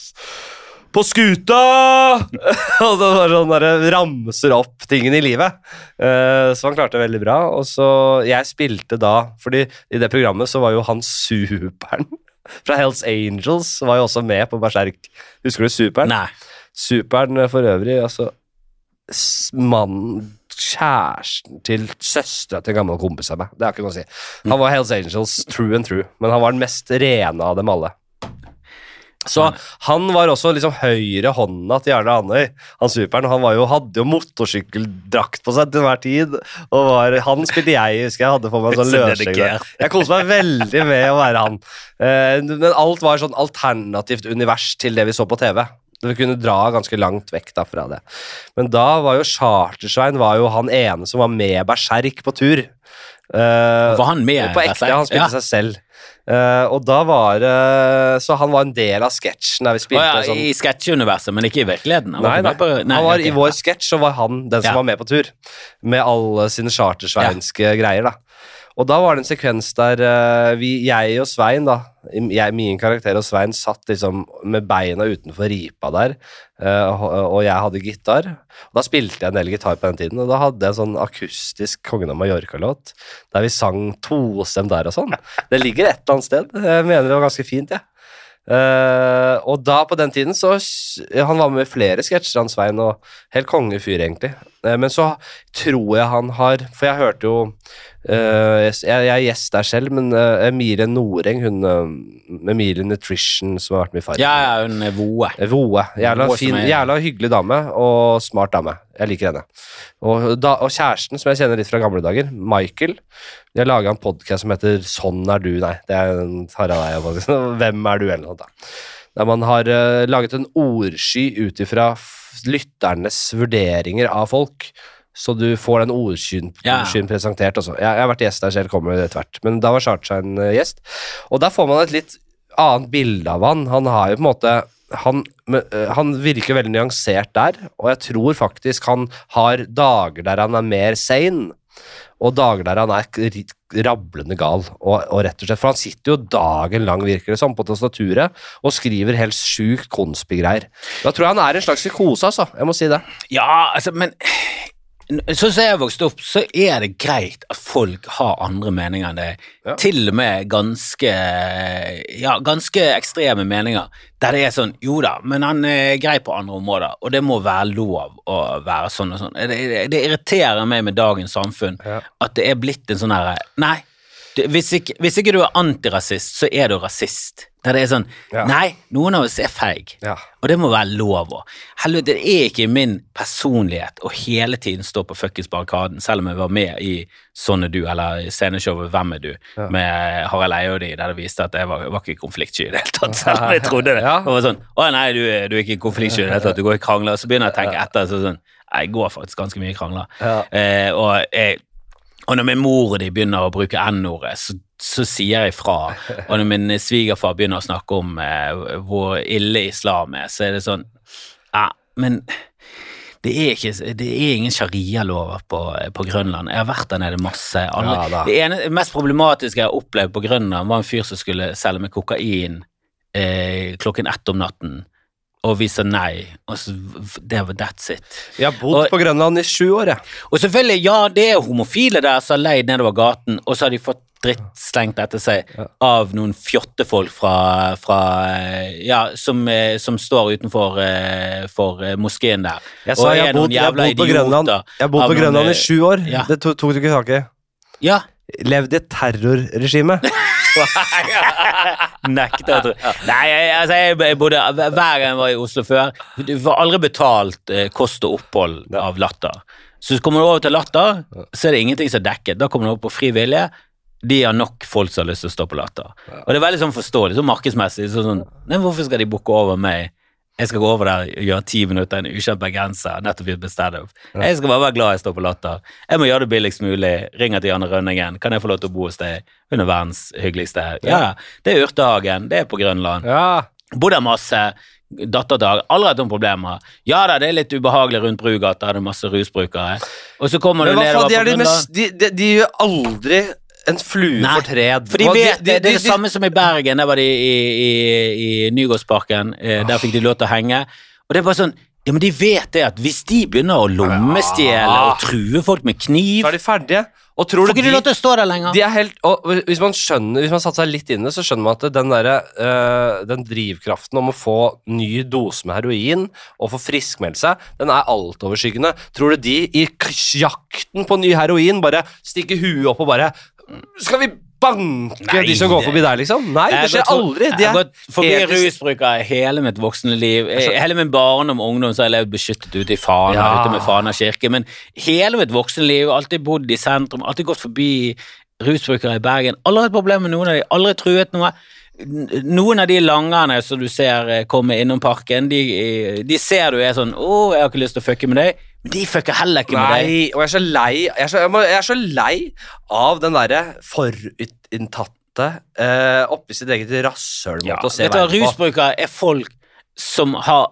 på skuta! og det var sånn der, ramser opp tingene i livet. Uh, så han klarte det veldig bra. Og så Jeg spilte da, fordi i det programmet så var jo han superen fra Hells Angels var jo også med på Berserk. Husker du superen? Nei. Superen eh, for øvrig, altså Mannen Kjæresten til søstera til en gammel kompis av meg. Det er ikke noe å si. Han var Hells Angels true and true, men han var den mest rene av dem alle. Så han var også liksom høyre hånda til Jarle Andøy, han superen. Han var jo, hadde jo motorsykkeldrakt på seg til enhver tid. Og var, han spilte jeg, husker jeg hadde på meg en sånn Så løsskjegg. Jeg koste meg veldig med å være han. Eh, men alt var sånn alternativt univers til det vi så på TV. Vi kunne dra ganske langt vekk da fra det. Men da var jo Chartersvein var jo han ene som var med Berserk på tur. Uh, Var han med? på ekte, han spilte ja. seg selv. Uh, og da var uh, Så han var en del av sketsjen der vi spilte. Oh, ja, sånn I sketsjeuniverset, men ikke i virkeligheten? Han var Nei, På, nei. han var. I vår sketsj så var han den som Ja. var med på tur. Med alle sine chartersveinske greier, da. Og da var det en sekvens der eh, vi, jeg og Svein, da, jeg, min karakter og Svein, satt liksom med beina utenfor ripa der, eh, og, jeg hadde gitar. Og da spilte jeg en del gitar på den tiden, og da hadde jeg en sånn akustisk Kongen av Mallorca-låt, der vi sang tostem der og sånn. Det ligger et eller annet sted. Jeg mener det var ganske fint, jeg. Eh, og da, på den tiden, så Han var med i flere sketsjer, han Svein, og helt kongefyr, egentlig. Uh, men så tror jeg han har For jeg hørte jo eh, jeg, jeg er gjest der selv, men uh, Emilie Noreng, hun uh, Emilie Nutrition, som har vært med i Farmen Ja, ja, hun er Voe. Eh, Voe. Jævla, fin, er- jævla hyggelig dame, og smart dame. Jeg liker henne. Og, da, og kjæresten, som jeg kjenner litt fra gamle dager, Michael De har laga en podkast som heter Sånn er du, nei. Det er en Harald Eia-podkast. Hvem er du, eller noe sånt. Der man har eh, laget en ordsky ut ifra lytternes vurderinger av folk. Så du får den ordskyen Ja. presentert også. Jeg, jeg har vært gjest der selv, kommer etter hvert. Men da var Charcha en uh, gjest. Og der får man et litt annet bilde av han. Han har jo på en måte han, øh, han virker veldig nyansert der, og jeg tror faktisk han har dager der han er mer sane, og dager der han er rablende gal. Og, og rett og slett, For han sitter jo dagen lang virker det som, på tastaturet og skriver helt sjukt konspigreier. Da tror jeg han er en slags psykose, altså. Jeg må si det. Ja, altså, men Sånn som jeg har vokst opp, så er det greit at folk har andre meninger enn deg. Ja. Til og med ganske Ja, ganske ekstreme meninger. Der det er sånn Jo da, men han er grei på andre områder, og det må være lov å være sånn og sånn. Det, det, det irriterer meg med dagens samfunn Ja. at det er blitt en sånn herre Nei, det, hvis, ikke, hvis ikke du er antirasist, så er du rasist. Der det er sånn Ja. Nei, noen av oss er feig. Ja. Og det må være lov å. Helvete, det er ikke min personlighet å hele tiden stå på fuckings barrikaden, selv om jeg var med i Sånn er du, eller sceneshowet Hvem er du, Ja. med Harald Eie og de, der det viste at jeg var, var ikke konfliktsky i det hele tatt, selv om jeg trodde det. Ja. Var sånn Å nei, du, du er ikke konfliktsky i det hele tatt, du går i krangler. Så begynner jeg å tenke etter, så sånn Jeg går faktisk ganske mye i krangler. Eh, og, jeg, og når min mor og de begynner å bruke n-ordet, så, så sier jeg fra. Og når min svigerfar begynner å snakke om eh, hvor ille islam er, så er det sånn Ja, men det er, ikke, det er ingen sharialover på, på Grønland. Jeg har vært der nede masse. Alle, Ja det ene, mest problematiske jeg har opplevd på Grønland, var en fyr som skulle selge meg kokain eh, klokken ett om natten, og vi sa nei. Og så, det var that's it. Jeg har bodd Og- på Grønland i sju år, jeg. Og selvfølgelig, ja, det er homofile der som har leid nedover gaten, og så har de fått dritt slengt etter seg Ja. av noen fjottefolk fra, fra eh, Ja, som, eh, som står utenfor eh, for moskeen der. Jeg Og jeg har bodd, jeg bodd på Grønland, jeg har bodd på Grønland noen, i sju år. ja. Det tok du ikke tak i. Ja. Levd i et terrorregime. Nekter å tro. Nei, jeg, altså, jeg, bodde Hver gang jeg var i Oslo før Du får aldri betalt eh, kost og opphold av Latter. Så kommer du over til Latter, så er det ingenting som er dekket. Da kommer du over på fri vilje. De har nok folk som har lyst til å stå på Latter. Og det er veldig sånn forståelig, så markedsmessig. Sånn, sånn, nei, hvorfor skal de booke over meg Jeg skal gå over der og gjøre ti minutter en ukjent bergenser nettopp gjort standup. Jeg skal bare være glad jeg står på Latter. Jeg må gjøre det billigst mulig. Ringer til Janne Rønningen. Kan jeg få lov til å bo hos deg? Hun er verdens hyggeligste. Ja, det er Urtehagen. Det er på Grønland. Ja. Bor der masse. Datterdag. Aldri hatt noen problemer. Ja da, det er litt ubehagelig rundt Brugata, det er masse rusbrukere. Og så kommer du nedover på Grønland. de, de, de gjør aldri en flue Nei, fortred. For de vet det. Det er det samme som i Bergen. Der var de i, i, i Nygårdsparken. Eh, der fikk de lov til å henge. Og det er bare sånn Ja, men de vet det at hvis de begynner å lommestjele og true folk med kniv Så er de ferdige. Og tror Får du ikke de lov til å stå der lenger? De er helt, og hvis man skjønner, hvis man satte seg litt inn i det, så skjønner man at den, der, øh, den drivkraften om å få ny dose med heroin og få friskmeldt seg, den er altoverskyggende. Tror du de i jakten på ny heroin bare stikker huet opp og bare Skal vi banke Nei, de som går forbi der, liksom? Nei, det skjer aldri. De Jeg har gått forbi rusbrukere hele mitt voksne liv. Hele min barndom og ungdom så har jeg levd beskyttet ute i Fana, Ja. ute med Fana kirke. Men hele mitt voksne liv, alltid bodd i sentrum, alltid gått forbi rusbrukere i Bergen. Aldri hatt problemer med noen av de, aldri truet noe. Noen av de langerne som du ser eh, komme innom parken, de, eh, de ser du er sånn 'Å, jeg har ikke lyst til å fucke med deg', men de fucker heller ikke med deg. Nei, og jeg er så lei Jeg er så, jeg må, jeg er så lei av den derre forutinntatte uh, oppi sitt eget rasshølmåte å se verden på. Rusbrukere er folk som har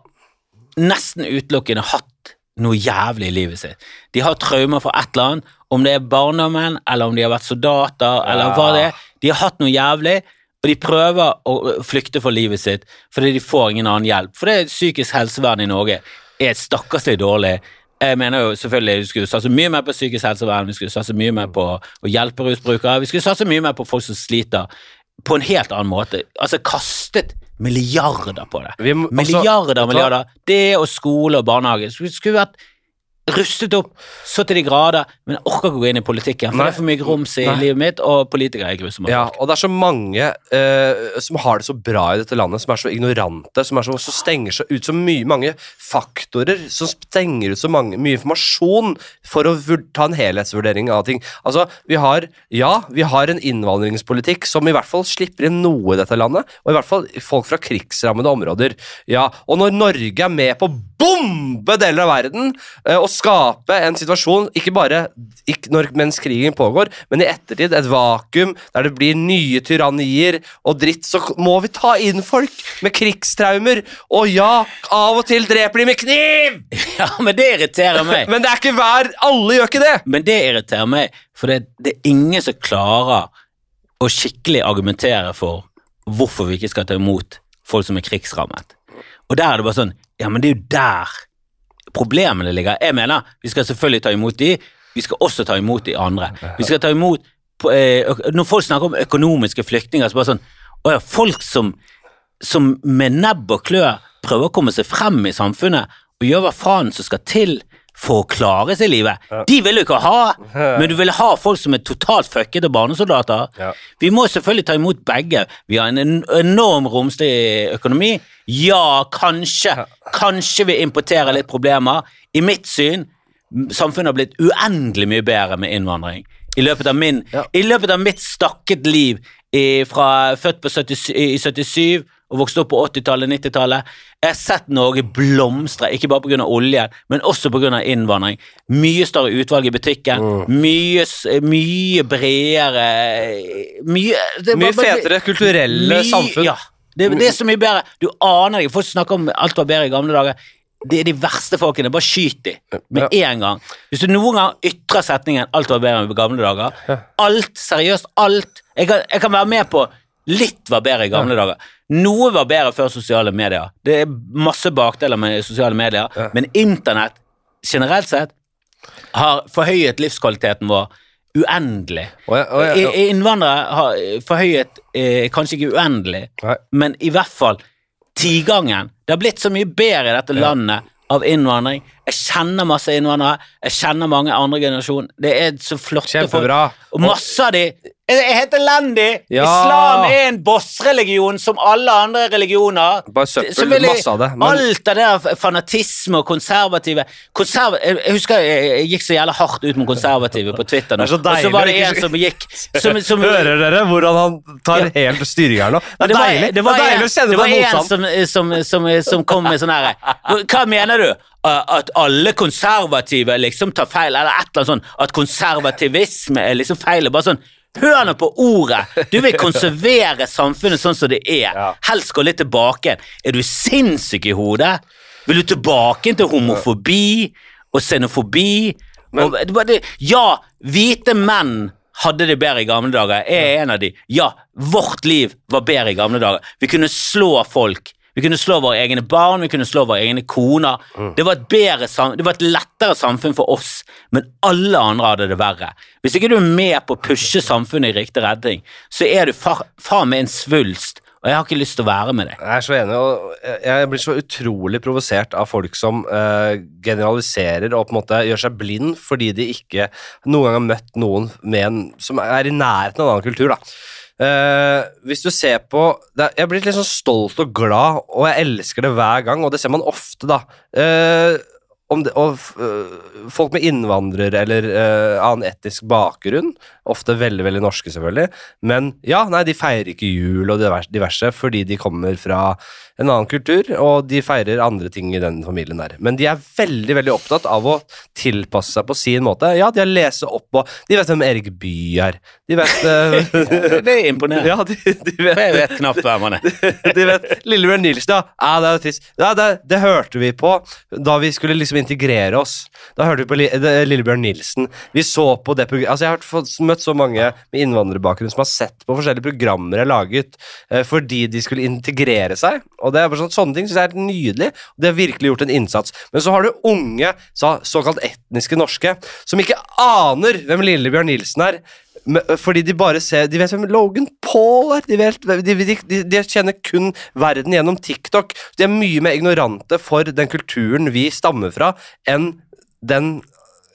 nesten utelukkende hatt noe jævlig i livet sitt. De har traumer for et eller annet, om det er barndommen, eller om de har vært soldater, eller hva det er. De har hatt noe jævlig, og de prøver å flykte for livet sitt fordi de får ingen annen hjelp. For det psykisk helsevern i Norge er stakkarslig dårlig. Jeg mener jo selvfølgelig Vi skulle satse mye mer på psykisk helsevern, vi skulle satse mye mer på å hjelpe rusbrukere, vi skulle satse mye mer på folk som sliter, på en helt annen måte. Altså kastet milliarder på det. Må- også- Milliarder og milliarder. Det og skole og barnehage. Skulle vært rustet opp så til de grader, men jeg orker ikke å gå inn i politikken, for Nei. det er for mye grums i Nei. livet mitt, og politikere er grusomme Ja, og det er så mange uh, som har det så bra i dette landet, som er så ignorante, som så, så stenger så ut så mye, mange faktorer, som stenger ut så mange, mye informasjon for å ta en helhetsvurdering av ting. Altså, vi har, ja, vi har en innvandringspolitikk som i hvert fall slipper inn noe i dette landet, og i hvert fall folk fra krigsrammede områder. Ja, og når Norge er med på å bombe deler av verden, uh, og skape en situasjon, ikke bare ikke når, mens krigen pågår, men i ettertid et vakuum der det blir nye tyrannier og dritt, så må vi ta inn folk med krigstraumer. Og ja, av og til dreper de med kniv! Ja, men det irriterer meg. Men det er ikke hver Alle gjør ikke det! Men det irriterer meg, for det, det er ingen som klarer å skikkelig argumentere for hvorfor vi ikke skal ta imot folk som er krigsrammet. Og der er det bare sånn Ja, men det er jo der problemene ligger. Jeg mener, vi skal selvfølgelig ta imot de, vi skal også ta imot de andre. Vi skal ta imot eh, Når folk snakker om økonomiske flyktninger, så bare sånn Å ja, folk som, som med nebb og klør prøver å komme seg frem i samfunnet og gjør hva faen som skal til for å klare seg i livet. De vil du ikke ha, men du vil ha folk som er totalt fuckete barnesoldater. Ja. Vi må selvfølgelig ta imot begge. Vi har en en- enorm romslig økonomi. Ja, kanskje, kanskje vi importerer litt problemer. I mitt syn, samfunnet har blitt uendelig mye bedre med innvandring. I løpet av, min, Ja. i løpet av mitt stakket liv i, fra født på 70, i 77 og vokste opp på 80-tallet, 90-tallet. Jeg har sett Norge blomstre, ikke bare pga. olje, men også pga. innvandring. Mye større utvalg i butikken, mye, mye bredere Mye, det Mye bare- bare- fetere kulturelle mye- samfunn. Ja, det, det er så mye bedre. Du aner ikke. Folk snakker om alt var bedre i gamle dager. Det er de verste folkene. Bare skyt de med en gang. Hvis du noen gang ytrer setningen 'alt var bedre i gamle dager', alt, seriøst, alt jeg kan, jeg kan være med på litt var bedre i gamle dager. Noe var bedre før sosiale medier. Det er masse bakdeler med sosiale medier, men internett generelt sett har forhøyet livskvaliteten vår uendelig. Oh ja, oh i- Innvandrere har forhøyet eh, kanskje ikke uendelig, Nei. men i hvert fall tigangen. Det har blitt så mye bedre i dette landet av innvandring. Jeg kjenner masse innvandrere. Jeg kjenner mange andre generasjon. Det er så flotte folk. Kjempebra. Og masse av de helt elendig. Ja. Islam er en bossreligion som alle andre religioner. Bare søppel, jeg, masse av det. Men Alt av det der fanatisme og konservative Konserv... Jeg husker jeg, jeg gikk så jævla hardt ut med konservative på Twitter. nå. Er så og så var det en som gikk som, som, hører dere hvordan han tar Ja. helt styring her nå? Det er det var, deilig. det var det var deilig å kjenne det var en som, som, som, som kom med sånn her Hva mener du? At alle konservative liksom tar feil, eller et eller annet sånt? At konservativisme er liksom feil? Bare sånn Hør nå på ordet! Du vil konservere samfunnet sånn som det er. Ja. Helst gå litt tilbake. Er du sinnssyk i hodet? Vil du tilbake til homofobi og xenofobi? og, ja, hvite menn hadde det bedre i gamle dager. Jeg er en av de. Ja, vårt liv var bedre i gamle dager. Vi kunne slå folk. Vi kunne slå våre egne barn, vi kunne slå våre egne koner. Det, var bedre, det var et lettere samfunn for oss, men alle andre hadde det verre. Hvis ikke du er med på å pushe samfunnet i riktig retning, så er du fa- faen meg en svulst, og jeg har ikke lyst til å være med deg. Jeg er så enig, og jeg blir så utrolig provosert av folk som uh, generaliserer og på en måte gjør seg blind fordi de ikke noen gang har møtt noen med en, som er i nærheten av en annen kultur. da. Eh, hvis du ser på er- Jeg blir litt sånn stolt og glad, og jeg elsker det hver gang, og det ser man ofte, da. Om det, og øh, folk med innvandrer- eller uh, annen etnisk bakgrunn, ofte veldig veldig norske selvfølgelig, men ja, nei, de feirer ikke jul og diverse, fordi de kommer fra en annen kultur, og de feirer andre ting i den familien der. Men de er veldig veldig opptatt av å tilpasse seg på sin måte. Ja, de har lest opp, og de vet hvem Erik Bye er. De vet uh, Det er imponerende. Ja, de, de vet jeg vet knapt hvem han er. de vet, Lillebjørn Nilsen, ja. ja det er trist. Ja, det, det hørte vi på da vi skulle liksom integrere oss. Da hørte vi på Lillebjørn Nilsen. Vi så på det programmet Altså, jeg har møtt så mange med innvandrerbakgrunn som har sett på forskjellige programmer jeg har laget eh, fordi de skulle integrere seg. Og det er bare sånn, Sånne ting synes jeg er helt nydelig. og De har virkelig gjort en innsats. Men så har du unge, så, såkalt etniske norske, som ikke aner hvem Lillebjørn Nilsen er. Fordi de bare ser De vet hvem Logan Paul er. De, vet, de, de, de, kjenner kun verden gjennom TikTok. De er mye mer ignorante for den kulturen vi stammer fra, enn den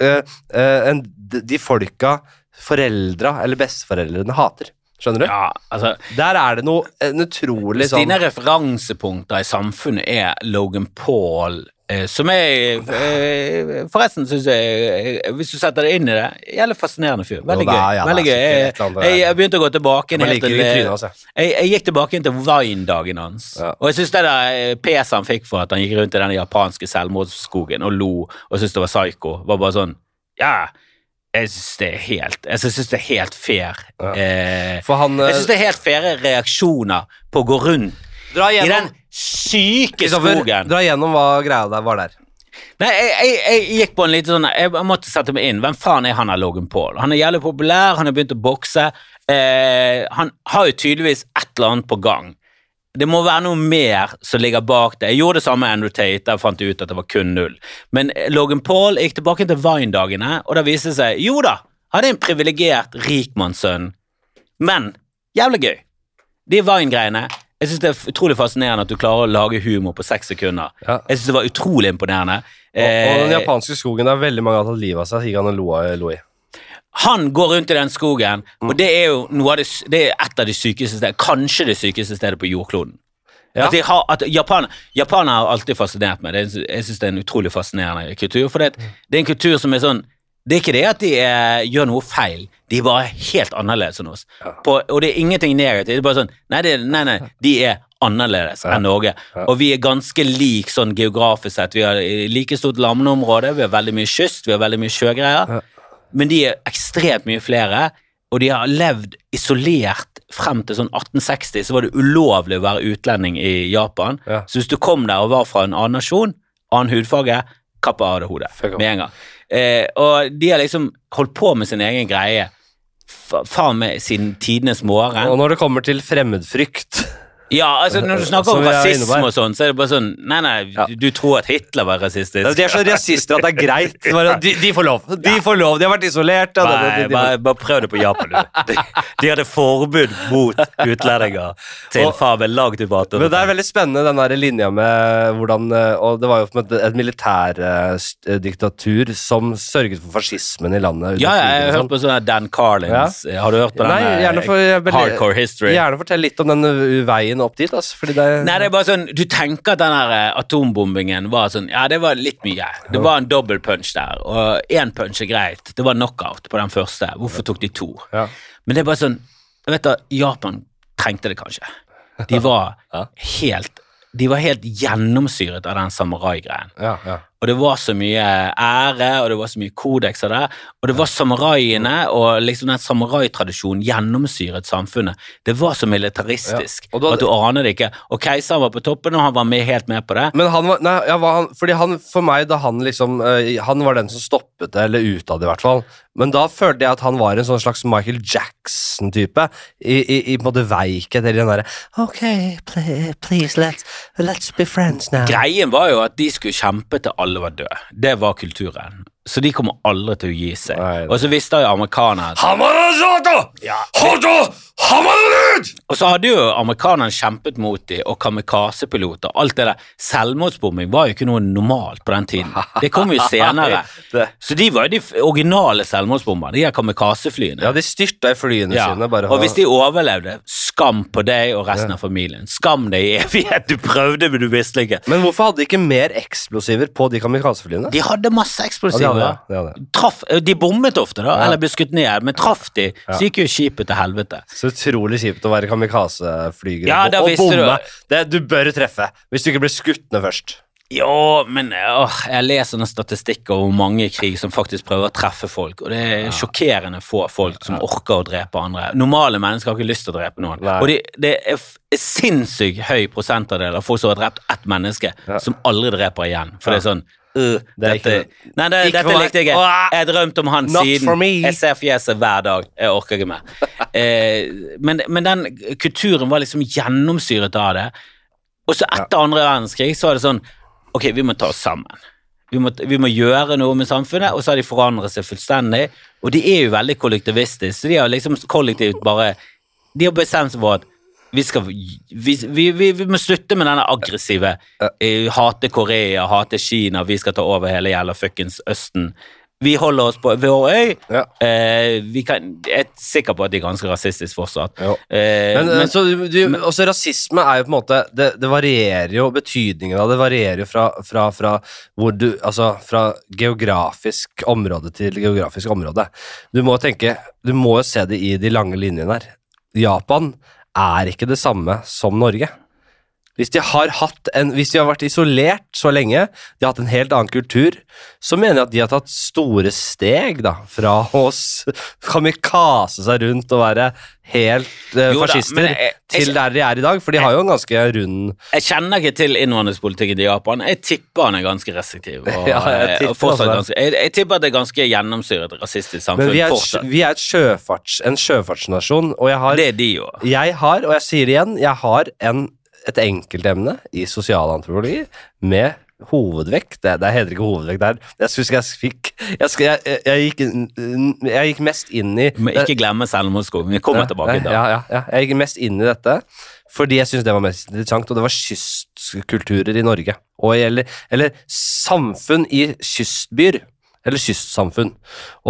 øh, øh, enn de folka foreldra eller besteforeldrene hater. Skjønner du? Ja, altså, Der er det noe en utrolig sånn dine referansepunkter i samfunnet er Logan Paul eh, som jeg eh, Forresten syns jeg, eh, hvis du setter deg inn i det, jævlig fascinerende fyr. Veldig gøy. ja, veldig gøy. Jeg, jeg, jeg begynte å gå tilbake inn til eh, jeg. jeg, gikk tilbake inn til Vine-dagen hans. Ja. Og jeg syns det der eh, peset han fikk for at han gikk rundt i den japanske selvmordsskogen og lo og syntes det var psycho, var bare sånn Ja, jeg syns det er helt Jeg synes det er helt fair. Ja. Eh, han jeg syns det er helt faire reaksjoner på å gå rundt Dra i den syke skogen. dra gjennom hva greia der var der. Nei, jeg, jeg, jeg gikk på en liten sånn Jeg måtte sette meg inn. Hvem faen er han av Logan Paul? Han er jævlig populær, han har begynt å bokse. Eh, han har jo tydeligvis et eller annet på gang. Det må være noe mer som ligger bak det. Jeg gjorde det samme med Andrew Tate, der fant jeg ut at det var kun null. Men eh, Logan Paul jeg gikk tilbake til Vine-dagene, og da viste det seg Jo da, han er en privilegert rikmannssønn, men jævlig gøy. De Vine-greiene Jeg syns det er utrolig fascinerende at du klarer å lage humor på seks sekunder. Ja. Jeg synes det var utrolig imponerende. Og, og den Eh, japanske skogen der veldig mange har tatt livet av seg, gikk han og lo i. han går rundt i den skogen, Mm. og det er jo noe av det, det er et av de sykeste stedene, kanskje det sykeste stedet på jordkloden. Ja. At har, at Japan, Japan har alltid fascinert meg. Det, jeg synes det er en utrolig fascinerende kultur. For det, det er en kultur som er sånn Det er ikke det at de er, gjør noe feil, de er bare helt annerledes enn oss. Ja. På, og det er ingenting negativt. Det er bare sånn Nei, det, nei, nei de er annerledes Ja. enn Norge. Ja. Og vi er ganske lik sånn geografisk sett. Vi har like stort landområde, vi har veldig mye kyst, vi har veldig mye sjøgreier. Men de er ekstremt mye flere, og de har levd isolert frem til sånn 1860, så var det ulovlig å være utlending i Japan. Ja. Så hvis du kom der og var fra en annen nasjon, annen hudfarge, kappa av det hodet med en gang. Eh, og de har liksom holdt på med sin egen greie fa- faen meg siden tidenes morgen. Og når det kommer til fremmedfrykt Ja, altså Når du snakker om rasisme og sånn, så er det bare sånn Nei, nei, Ja. du tror at Hitler var rasistisk. De er så rasister at det er greit. De, de får lov. De får lov. De har vært isolert. ja, Nei, de, de- bare, bare prøv det på Japan, du. De, de hadde forbud mot utlendinger til Og- fabelagd ut Men det er veldig spennende den der linja med hvordan eh, Og det var jo et, et militærdiktatur som sørget for fascismen i landet. Ja, ja, jeg har sånn. hørt på sånn Dan Carlins. Har du hørt på den? Nei, eh, gjerne, for, jeg Hardcore History. gjerne fortell litt om den uh, veien opp dit. Altså, fordi det, Nei, det er bare sånn, Du tenker at den her eh, atombombingen var sånn Ja, det var litt mye. Det var en dobbel punch der, og én punch er greit. Det var knockout på den første. Hvorfor tok de to? ja. Men det er bare sånn Jeg vet da, Japan trengte det kanskje. De var helt De var helt gjennomsyret av den samurai-greien. Ja, ja. Og det var så mye ære, og det var så mye kodeks av det. Og det var samuraiene, og liksom den samuraitradisjonen gjennomsyret samfunnet. Det var så militaristisk Ja, da- at du aner det ikke. Og keiseren var på toppen, og han var med, helt med på det. Men han var, nei, ja, var han, fordi han, for meg, da han liksom eh, Han var den som stoppet det, eller utad, i hvert fall. Men da følte jeg at han var en sånn slags Michael Jackson-type. I, i, I på en måte veikhet, eller den derre Ok, please, please let's, let's be friends now. Greien var jo at de skulle kjempe til alle var døde. Det var kulturen. Så de kommer aldri til å gi seg. Nei. Og så visste jo amerikanerne Ja. Og så hadde jo amerikanerne kjempet mot dem, og kamikazepiloter. Alt det der. Selvmordsbombing var jo ikke noe normalt på den tiden. Det kom jo senere. Så de var jo de originale selvmordsbomberne, de her kamikazeflyene. Ja, de styrta i flyene Ja, sine. Bare og hvis de overlevde, skam på deg og resten av familien. Skam deg i evighet. Du prøvde, men du visste ikke. Men hvorfor hadde de ikke mer eksplosiver på de kamikazeflyene? De hadde masse Ja, eksplosiver. de hadde de hadde det. Traff, de bommet ofte, da, Ja. eller ble skutt ned, men traff de, så gikk jo skipet til helvete. Så utrolig kjipt å være kamikazeflyger Ja, og visste du- Det, du bør treffe, hvis du ikke blir skutt ned først. Jo, men åh, jeg leser noen statistikker om mange i krig som faktisk prøver å treffe folk, og det er sjokkerende få folk som orker å drepe andre. Normale mennesker har ikke lyst til å drepe noen. Nei. Og de, det er sinnssykt høy prosentandel av folk som har drept ett menneske, Ja. som aldri dreper igjen. For det er sånn Uh, Det dette, ikke- Nei, det, dette likte jeg ikke. Jeg har drømt om han not siden. Jeg ser fjeset hver dag. Jeg orker ikke mer. Eh, men, men den kulturen var liksom gjennomsyret av det. Og så etter andre verdenskrig så var det sånn Ok, vi må ta oss sammen. Vi må, vi må gjøre noe med samfunnet, og så har de forandret seg fullstendig. Og de er jo veldig kollektivistiske, så de har liksom kollektivt bare De har bestemt seg for at vi skal vi, vi, vi, vi må slutte med denne aggressive uh, Hate Korea, hate Kina, vi skal ta over hele jævla fuckings Østen. Vi holder oss på vår øy. Ja. Eh, vi kan, jeg er sikker på at de er ganske rasistiske fortsatt. Eh, Men, men, så, du, også rasisme er jo på en måte Det, det varierer jo, betydningen av det varierer jo fra, fra, fra hvor du Altså fra geografisk område til geografisk område. Du må tenke Du må jo se det i de lange linjene her. Japan er ikke det samme som Norge. Hvis de har en, hvis de har vært isolert så lenge, de har hatt en helt annen kultur, så mener jeg at de har tatt store steg da, fra å vi kase seg rundt og være helt eh, Jo fascister da, jeg- jeg- til der de er i dag, for de har jo en ganske rund Jeg kjenner ikke til innvandringspolitikken til Japan. Jeg tipper han er ganske restriktiv. Og, Ja, jeg tipper og ganske, jeg, tipper at det er ganske gjennomsyret rasistisk samfunn Men vi er, fortsatt. vi er sjøfarts, en sjøfartsnasjon, og jeg har, Det er de jo. jeg har, og jeg sier det igjen, jeg har en, et enkeltemne i sosialantropologi med hovedvekt. Det, det heter ikke hovedvekt der. Jeg husker jeg fikk Jeg, jeg, jeg, gikk, jeg gikk mest inn i Men ikke glemme selvmordsskolen. Vi kommer tilbake i det. Ja, ja, ja. Jeg gikk mest inn i dette fordi jeg syntes det var mest interessant, og det var kystkulturer i Norge. Og, eller, eller samfunn i kystbyer. Eller kystsamfunn.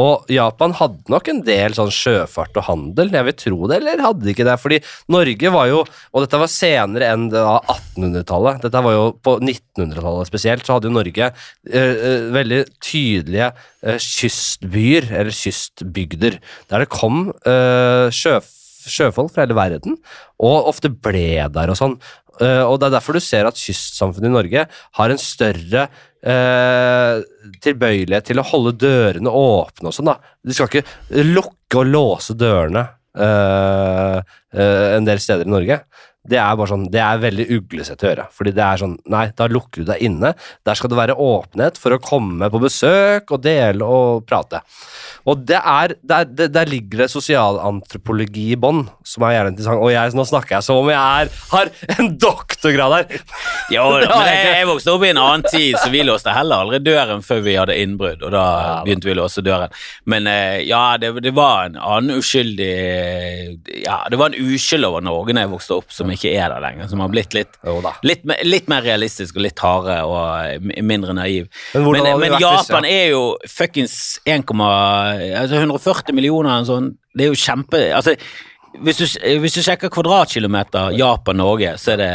Og Japan hadde nok en del sånn sjøfart og handel, jeg vil tro det, eller hadde de ikke det? Fordi Norge var jo, og dette var senere enn det var 1800-tallet, dette var jo på 1900-tallet spesielt, så hadde jo Norge eh, eh, veldig tydelige eh, kystbyer, eller kystbygder, der det kom eh, sjøf sjøfolk fra hele verden, og ofte ble der og sånn. Eh, og det er derfor du ser at kystsamfunnet i Norge har en større eh, tilbøyelighet til å holde dørene åpne og sånn, da. Du skal ikke lukke og låse dørene eh, eh, en del steder i Norge. Det er bare sånn, det er veldig uglesett å gjøre. Fordi det er sånn, nei, da lukker du deg inne. Der skal det være åpenhet for å komme på besøk og dele og prate. Og det er, der, der, ligger det sosialantropologi i bånn, som er jævlig interessant. Og jeg, nå snakker jeg som om jeg er, har en doktorgrad her. Jo, men jeg jeg, vokste opp i en annen tid, så vi låste heller aldri døren før vi hadde innbrudd, og da begynte vi å låse døren. Men eh, ja, det, det var en annen uskyldig Ja, det var en uskyld over Norge da jeg vokste opp, som ikke er der lenger, som har blitt litt Litt, litt mer realistisk og litt harde og mindre naiv. Men Men, men Japan hvis- Japan er jo fuckings 1, altså 140 millioner eller sånn. Det er jo kjempe altså, hvis, du, hvis du sjekker kvadratkilometer Japan-Norge, så er det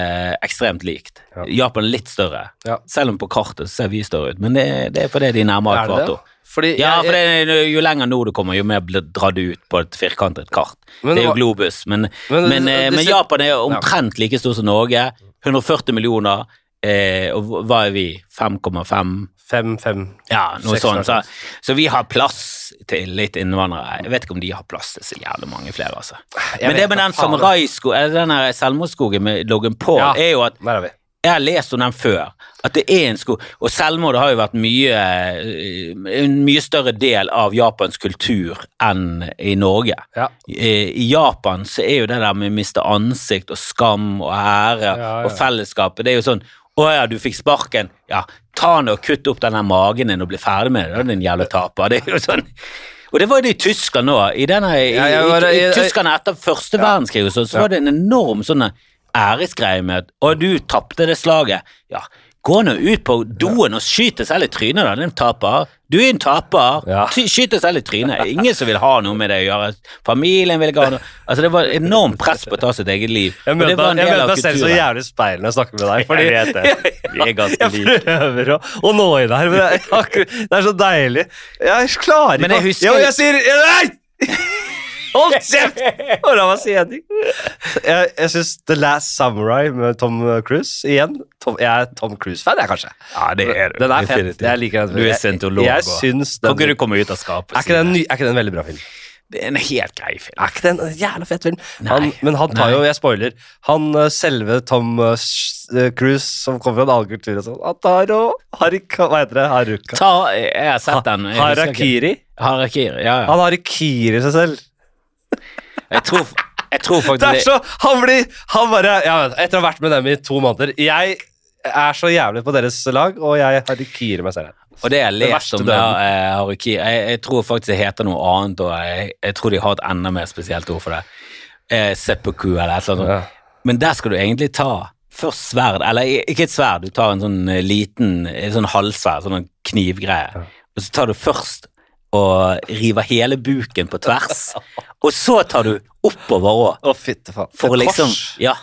ekstremt likt. Ja. Japan er litt større, Ja. selv om på kartet ser vi større ut. Men det, det er fordi de er nærmere Er det det? ekvator. Ja, for det, jo lenger nord du kommer, jo mer blir det dratt ut på et firkantet kart. Men det er jo globus, men, Men- men, det, men Japan er omtrent like stor som Norge. 140 millioner, eh, og hva er vi? 5,5? Fem, fem Ja, noe sånt. Så, så vi har plass til litt innvandrere. Jeg vet ikke om de har plass til så jævlig mange flere, altså. Jeg Men det med den samuraiskogen, der selvmordsskogen med loggen på, Ja. er jo at er jeg har lest om den før, at det er en skog Og selvmord har jo vært mye eh, en mye større del av Japans kultur enn i Norge. Ja. I i Japan så er jo det der med å miste ansikt og skam og ære ja. og fellesskapet, det er jo sånn å ja, du fikk sparken. Ja, ta nå og kutt opp den magen din og bli ferdig med det, din jævla taper. Det er jo sånn og det var jo det i Tyskland nå. I, denne, i, Ja, jeg i, i, Tyskland etter første verdenskrig sånn, så var det en enorm sånn æresgreie med at å, du tapte det slaget. Ja, gå nå ut på doen og skyt deg selv i trynet, da, din taper. Du er en taper. Ja. Skyt deg selv i trynet. Ingen som vil ha noe med det å gjøre. Familien vil ikke ha noe Altså, det var enormt press på å ta sitt eget liv. Jeg det møter var en jeg møter av meg selv så jævlig i speilet når jeg snakker med deg. Fordi Jeg vet det. Vi er ganske jeg prøver å, å nå inn her, men jeg, akkur- det er så deilig. Jeg klarer Men ikke jeg husker- jeg, jeg sier Nei! Hold kjeft! Og la meg si en ting. Jeg, jeg syns The Last Samurai med Tom Cruise igjen Tom, Jeg er Tom Cruise-fan, jeg, kanskje. Ja, det er du. Den er fett. Jeg liker den. Du er Jeg- Jeg og- Kan ikke du komme ut av skapet? er ikke, den, er ikke den en veldig bra film? Det er en helt grei film. Er ikke det en jævla fett film? Han, men han tar jo, jeg spoiler, han eh, selve Tom eh, eh, Cruise, som kommer fra en annen kultur og sånn, han tar og Harika, hva heter det? Haruka? Ta, jeg har sett den. Harakiri? Harakiri, ja, ja. Han harikiri seg selv. Jeg tror, jeg tror Det er så, han blir, han bare, ja, etter å ha vært med dem i to måneder, jeg er så jævlig på deres lag, og jeg harikirer meg selv. Og det jeg lest om det, døden. eh, Harakiri jeg, jeg tror faktisk det heter noe annet, og jeg, jeg tror de har et enda mer spesielt ord for det. Eh, seppuku eller et eller annet. Ja. Men der skal du egentlig ta først sverd, eller ikke et sverd, du tar en sånn eh, liten en sånn halvsverd, sånn knivgreie, og så tar du først og river hele buken på tvers, og så tar du oppover òg, Å, fytte faen. for å liksom. Ja.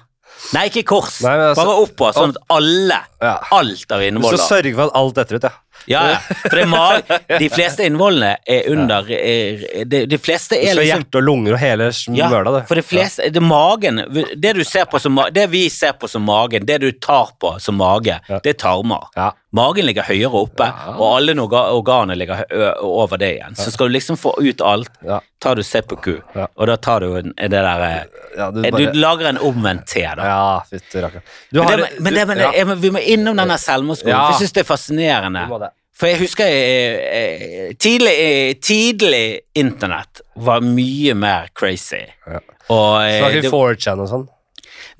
Nei, ikke kors, Nei, men altså- bare oppover, sånn at alle, Ja. alt av Så skal sørge for at alt detter ut, ja. Ja, ja. For det er mag de fleste innvollene er under er, de, de fleste er liksom hjerte og lunger og hele ja, møla, det. for det fleste det magen Det du ser på som Det vi ser på som magen, det du tar på som mage, det er tarmer. Magen ligger høyere oppe, og alle organene ligger over det igjen. Så skal du liksom få ut alt, tar du seppuku, og da tar du det der eh, Ja, du Du lager en omvendt T, da. Ja, fytti rakkeren. Men, det, men, det, men det, vi må innom denne selvmordsskolen, for jeg syns det er fascinerende. For jeg husker eh, eh, tidlig, eh, tidlig internett var mye mer crazy. Ja. Og Snakker vi 4chan og sånn?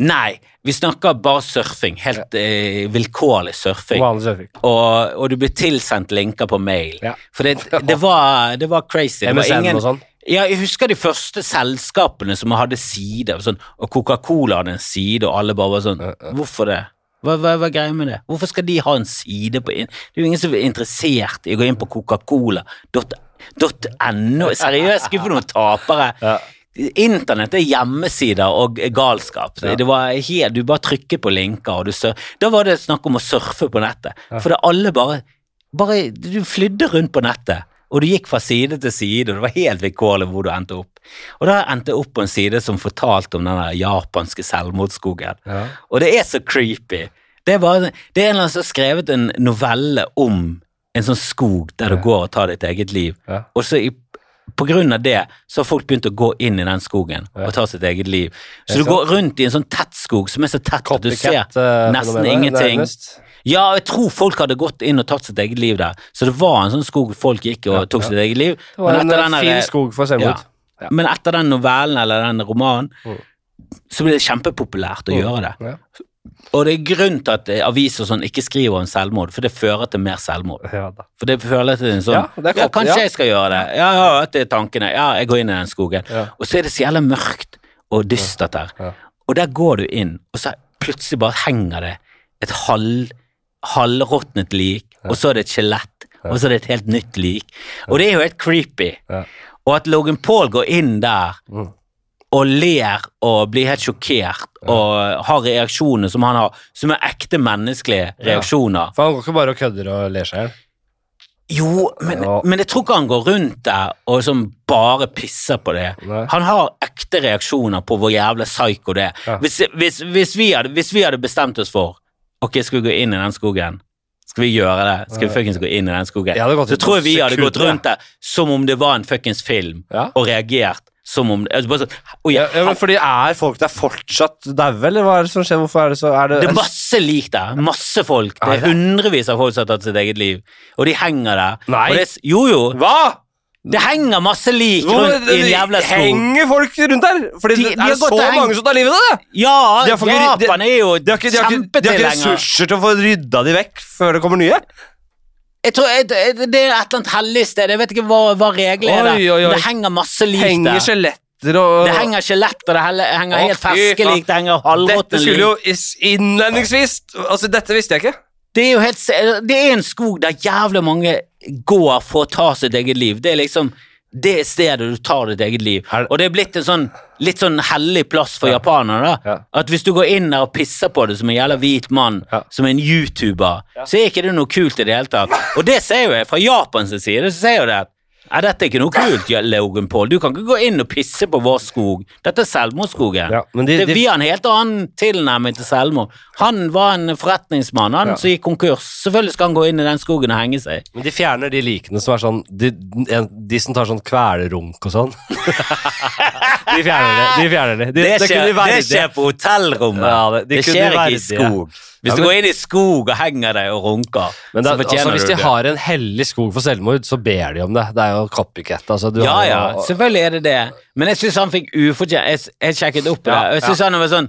Nei, vi snakker bare surfing. Helt eh, vilkårlig surfing. Surfing. Og, og du blir tilsendt linker på mail. Ja. For det, det, var, det var crazy. Det var ingen, og sånn? ja, jeg husker de første selskapene som hadde sider, sånn, og Coca-Cola hadde en side, og alle bare var sånn Hvorfor det? Hva, hva, hva er greia med det? Hvorfor skal de ha en side på. Det er jo ingen som er interessert i å gå inn på coca-cola.no. Seriøst, ikke for noen tapere. Ja. Internett er hjemmesider og galskap. Ja. Det var helt, Du bare trykker på linker, og du sur Da var det snakk om å surfe på nettet. For det alle bare, bare Du flydde rundt på nettet, og du gikk fra side til side, og det var helt vilkårlig hvor du endte opp. Og da endte jeg opp på en side som fortalte om den japanske selvmordsskogen. Ja. Og det er så creepy. Det er, bare, det er en eller annen som har skrevet en novelle om en sånn skog der du Ja. går og tar ditt eget liv. Ja. Og så i, på grunn av det så har folk begynt å gå inn i den skogen Ja. og ta sitt eget liv. Så du du går rundt i en sånn tett skog som er så tett at du ser Copycat-fenomenet, nesten ingenting. nærmest. Ja, jeg tror folk hadde gått inn og tatt sitt eget liv der. Så det var en sånn skog folk gikk og tok sitt eget liv. Det var Men en etter eh, fin skog for selvmord. Ja. Men etter den novellen eller den romanen, Mm. så ble det kjempepopulært å Mm. gjøre det. Ja. Og det er grunn til at eh, aviser sånn ikke skriver om selvmord, for det fører til mer selvmord. Ja. For det føler til en sånn Ja, Ja, kanskje jeg skal gjøre det. Ja, ja, det er tankene. Ja, jeg går inn i den skogen. Og så er det så jævlig mørkt og dystert. Ja. Og der går du inn, og så plutselig bare henger det et halv, halvråtnet lik, og så er det et skjelett, og så er det et helt nytt lik. Og det er jo helt creepy. Ja. Og at Logan Paul går inn der Mm. og ler og blir helt sjokkert og har reaksjoner som han har, som er ekte menneskelige reaksjoner. For han går ikke bare og kødder og ler seg i hjel. Jo, men, men jeg tror ikke han går rundt der og som bare pisser på det. Han har ekte reaksjoner på hvor jævla psycho det er. Hvis, hvis, hvis, vi hadde, hvis vi hadde bestemt oss for Ok, skal vi gå inn i den skogen? Skal vi gjøre det? Skal vi fuckings gå inn i den skogen? Ja, Så tror jeg vi hadde gått rundt der som om det var en fuckings film, Ja. og reagert som om altså bare sånn, oh, Ja, ja, men fordi er folk der fortsatt daue, eller hva er det som skjer? Hvorfor er det så er det, Det er masse lik der. Masse folk. Det Er hundrevis av folk som har tatt sitt eget liv, og de henger der. Nei. Det, jo, jo. Hva?! Det henger masse lik rundt i en jævla skog. Henger folk rundt der? Fordi De- det de har er så heng- mange som tar livet av det! Ja, De har ikke- Japan er jo De har ikke, de har ikke, de har ikke ressurser til å få rydda de vekk før det kommer nye. Jeg tror jeg, Det er et eller annet hellig sted. Jeg vet ikke hva, hva reglene er. der. Oi, oi, oi. Det henger masse lik Henger der. Skjelett. og Det henger skjeletter, det heller- henger helt fy ferske faen. lik, det henger Dette skulle jo innledningsvis Altså, dette visste jeg ikke. Det er jo helt Det er en skog der jævlig mange går for å ta sitt eget liv. Det er liksom det stedet du tar ditt eget liv. Er- Og det er blitt en sånn litt sånn hellig plass for japanere. da. Ja. At hvis du går inn der og pisser på det som en jævla hvit mann, Ja. som en YouTuber, så er ikke det noe kult i det hele tatt. Og det ser jo jeg fra Japans side. så ser jo det Nei, dette er ikke noe kult, Logan Paul. Du kan ikke gå inn og pisse på vår skog. Dette er selvmordsskogen. Ja, de- det, de- vi har en helt annen tilnærming til selvmord. Han var en forretningsmann, han Ja. som gikk konkurs. Selvfølgelig skal han gå inn i den skogen og henge seg. Men de fjerner de likene som er sånn De, de som tar sånn kvelerunk og sånn. de fjerner det. De fjerner det. De, Det skjer, de det skjer på hotellrommet. Ja, det- det de skjer ikke i skog. Hvis Ja, du men- går inn i skog og henger deg og runker, Men det, så fortjener altså, hvis de har en hellig skog for selvmord, så ber de om det. Det er jo copycat. Altså, du Ja, har ja, selvfølgelig er det det. Men jeg syns han fikk ufortjent Jeg, jeg sjekket opp det. Ja, Jeg synes han var sånn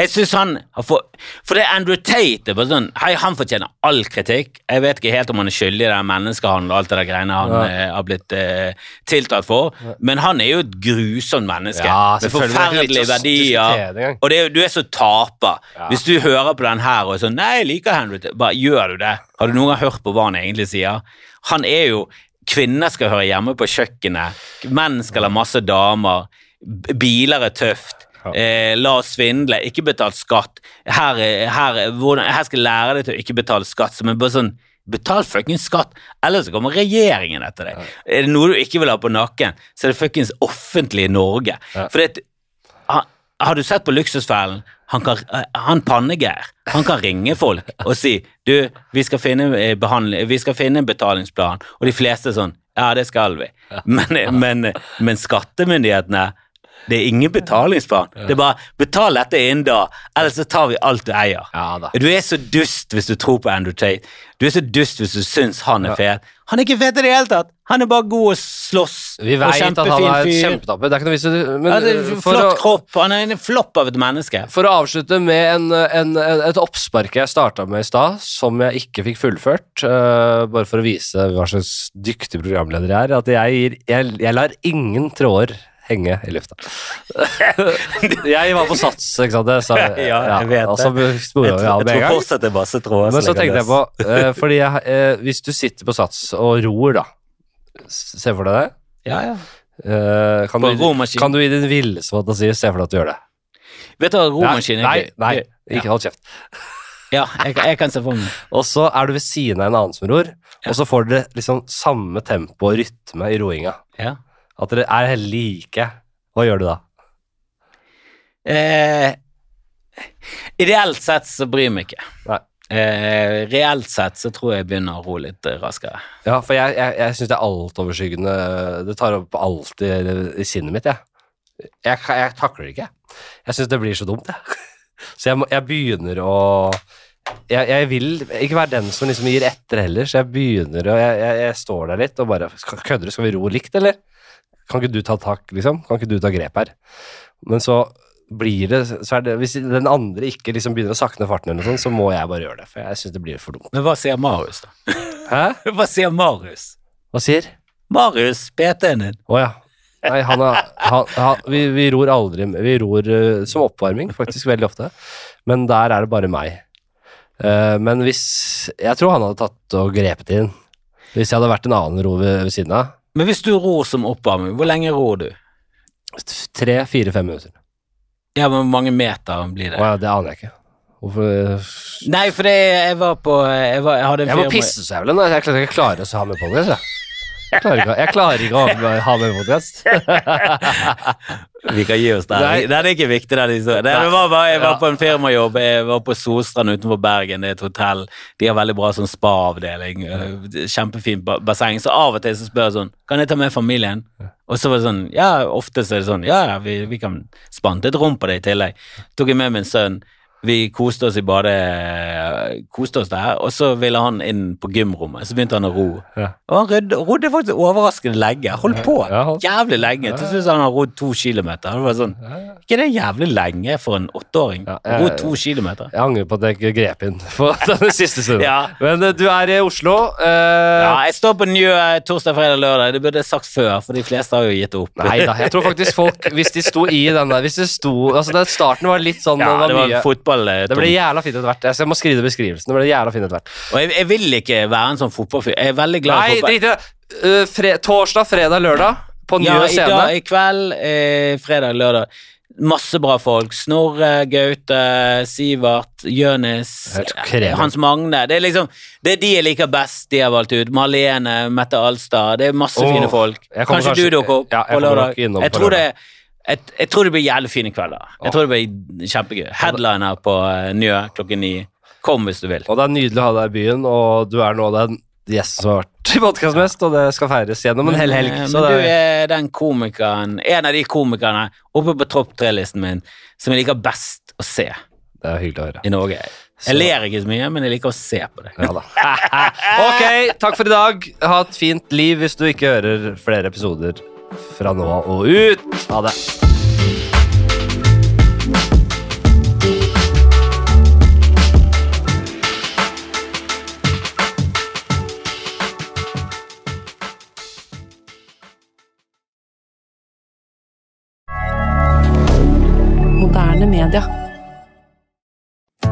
jeg synes han har fått For det er Andrew Tate bare sånn, hei, Han fortjener all kritikk. Jeg vet ikke helt om han er skyldig i den menneskehandel og alt det der greiene han Ja. eh, har blitt eh, tiltalt for, men han er jo et grusomt menneske Ja, med er forferdelige å verdier. Og er du er så taper. Ja. Hvis du hører på den her og er sånn Nei, jeg liker Andrew Tate. Bare gjør du det? Har du noen gang hørt på hva han egentlig sier? Han er jo Kvinner skal høre hjemme på kjøkkenet. Menn skal ha masse damer. Biler er tøft. Ja. Eh, la oss svindle. Ikke betalt skatt. Her, er- her, er- hvordan, her skal jeg lære deg til å ikke betale skatt. Som er bare sånn Betal fuckings skatt, ellers kommer regjeringen etter deg. Er det noe du ikke vil ha på nakken, så er det fuckings offentlig i Norge. Ja. For det, har, har du sett på Luksusfellen? Han, kan, eh, han Pannegeir, han kan ringe folk og si du, vi skal finne, eh, vi skal finne en betalingsplan, og de fleste er sånn ja, det skal vi. Men, eh, men, men skattemyndighetene det er ingen betalingsplan. Det er bare betal dette innen da, ellers så tar vi alt du eier. Ja. Du er så dust hvis du tror på Andrew Tate. Du er så dust hvis du syns han er fet. Han er ikke fet i det hele tatt. Han er bare god å slåss. Vi vet at han er kjempetapper. Det er ikke noe vits i. Ja, er flott å, kropp. Han er en flopp av et menneske. for å avslutte med en, en, en, et oppspark jeg starta med i stad, som jeg ikke fikk fullført, uh, bare for å vise hva slags dyktig programleder jeg er, at jeg, gir, jeg, jeg lar ingen tråder henge i lufta. jeg var på Sats, ikke sant. Det, sa, Ja, jeg vet og så sporet vi av med en fortsatt det er masse tråder. Men så tenkte jeg på, uh, fordi jeg, uh, hvis du sitter på Sats og ror, da, se for deg det. Ja, ja. Uh, kan, du, kan du i din villeste fantasi se for deg at du gjør det? Vet du hva romaskin? Nei, nei, Ja. ikke hold kjeft. Ja, jeg, jeg kan se for meg. Og så er du ved siden av en annen som ror, og så får dere liksom samme tempo og rytme i roinga. Ja. At dere er helt like. Hva gjør du da? Eh, ideelt sett så bryr jeg meg ikke. Eh, reelt sett så tror jeg jeg begynner å ro litt raskere. Ja, for jeg, jeg, jeg syns det er altoverskyggende Det tar opp alt i, i sinnet mitt, jeg. Jeg, jeg takler det ikke. Jeg syns det blir så dumt, jeg. Så jeg, må, jeg begynner å jeg, jeg vil ikke være den som liksom gir etter heller, så jeg begynner å jeg, jeg, jeg står der litt og bare Kødder du? Skal vi ro likt, eller? Kan ikke du ta tak, liksom? Kan ikke du ta grep her? Men så blir det, så er det Hvis den andre ikke liksom begynner å sakne farten, eller noe sånt, så må jeg bare gjøre det. For jeg syns det blir for dumt. Men hva sier Marius, da? Hæ? Hva sier Marius? Hva sier? Marius, PT-en din. Å ja. Nei, han er han, han, vi, vi ror aldri Vi ror uh, som oppvarming, faktisk, veldig ofte. Men der er det bare meg. Uh, men hvis Jeg tror han hadde tatt og grepet inn. Hvis jeg hadde vært en annen ro ved, ved siden av. Men hvis du ror som oppvarming, hvor lenge ror du? Tre, fire, fem minutter. Ja, men Hvor mange meter blir det? Å ja, det aner jeg ikke. Hvorfor Nei, for det, jeg var på Jeg, var, jeg hadde en Jeg må firma- pisse så jævlig nå. Jeg klarer ikke å ha med det. jeg. Jeg klarer ikke, jeg klarer ikke å ha med podcast. Vi kan gi oss den. Den er ikke viktig, den historien. Det, var bare, jeg var på en firmajobb. Jeg var på Solstrand utenfor Bergen. Det er et hotell. De har veldig bra sånn spa-avdeling. øh, Kjempefint ba- basseng. Så av og til så spør jeg sånn Kan jeg ta med familien? Og så var det sånn Ja, ofte så er det sånn Ja, ja, vi, vi kan spante et rom på det i tillegg. Tok jeg med min sønn. Vi koste oss i badet, koste oss der, og så ville han inn på gymrommet. Så begynte han å ro. Ja. Og han rodde, rodde faktisk overraskende lenge. Holdt på Ja, holdt. jævlig lenge. Til slutt har han rodd to kilometer. Det var sånn, ikke det jævlig lenge for en åtteåring? Ja, Rodd to kilometer. Jeg angrer på at jeg ikke grep inn på den siste stunden. Ja. Men eh, du er i Oslo. Uh... Ja, jeg står på Njø eh, torsdag, fredag, lørdag. Det burde jeg sagt før, for de fleste har jo gitt opp. Nei da, jeg tror faktisk folk Hvis de sto i den der Hvis de sto Altså, starten var litt sånn Ja, det det var var mye fotball. Eh, Det blir jævla fint etter hvert. Jeg må skrive beskrivelsen. Det blir jævla fint etter hvert. Og jeg, jeg vil ikke være en sånn fotballfyr. Jeg er veldig glad i Nei, fotball. drit i det. Uh, fre torsdag, fredag, lørdag på Njø Ja, scene. dag, i kveld, eh, fredag, lørdag. Masse bra folk. Snorre, Gaute, Sivert, Helt eh. Hans Magne. Det er liksom Det er de jeg liker best, de jeg har valgt ut. Marlene, Mette Alstad. Det er masse oh, fine folk. Kanskje, kanskje- du dukker opp Ja, på lørdag. Jeg tror, det det, jeg, jeg tror det blir jævlig fine kvelder. Jeg tror det blir kjempegøy. Headliner på eh, Njø klokken ni. Kom hvis du vil. Og det er nydelig å ha deg i byen, og du er nå den gjesten som har vært i podkast mest, og det skal feires gjennom en hel helg. Men, Så men du er den komikeren, en av de komikerne oppe på topp tre-listen min som jeg liker best å se det er hyggelig å høre. i Norge. Jeg ler ikke så mye, men jeg liker å se på det. Ja ok, takk for i dag. Ha et fint liv hvis du ikke hører flere episoder fra nå og ut. Ha det. Media.